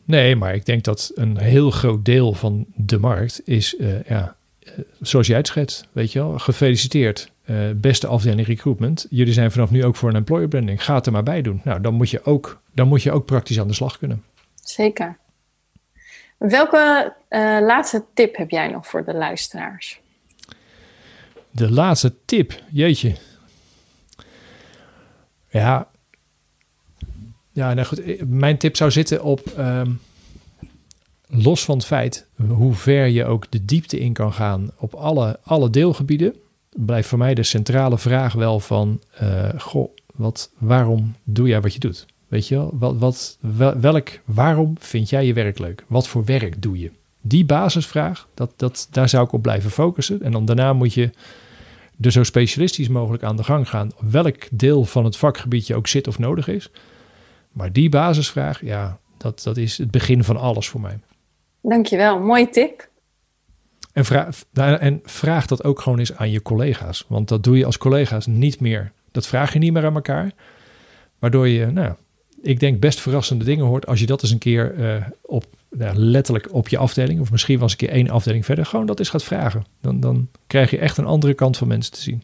Nee, maar ik denk dat een heel groot deel van de markt is, uh, ja, uh, zoals jij het schetst, weet je wel, gefeliciteerd. Uh, beste afdeling recruitment. Jullie zijn vanaf nu ook voor een employer branding. Ga het er maar bij doen. Nou, dan moet je ook, dan moet je ook praktisch aan de slag kunnen. Zeker. Welke uh, laatste tip heb jij nog voor de luisteraars? De laatste tip, jeetje. Ja, ja nou goed, mijn tip zou zitten op, um, los van het feit hoe ver je ook de diepte in kan gaan op alle, alle deelgebieden, blijft voor mij de centrale vraag wel van, uh, goh, wat, waarom doe jij wat je doet? Weet je wel, wat, wat, welk, waarom vind jij je werk leuk? Wat voor werk doe je? Die basisvraag, dat, dat, daar zou ik op blijven focussen. En dan daarna moet je er zo specialistisch mogelijk aan de gang gaan. Welk deel van het vakgebied je ook zit of nodig is. Maar die basisvraag, ja, dat, dat is het begin van alles voor mij. Dankjewel, mooie tip. En vraag, nou, en vraag dat ook gewoon eens aan je collega's. Want dat doe je als collega's niet meer. Dat vraag je niet meer aan elkaar. Waardoor je, nou, ik denk best verrassende dingen hoort als je dat eens een keer uh, op, nou, letterlijk op je afdeling, of misschien wel eens een keer één afdeling verder, gewoon dat eens gaat vragen. Dan, dan krijg je echt een andere kant van mensen te zien.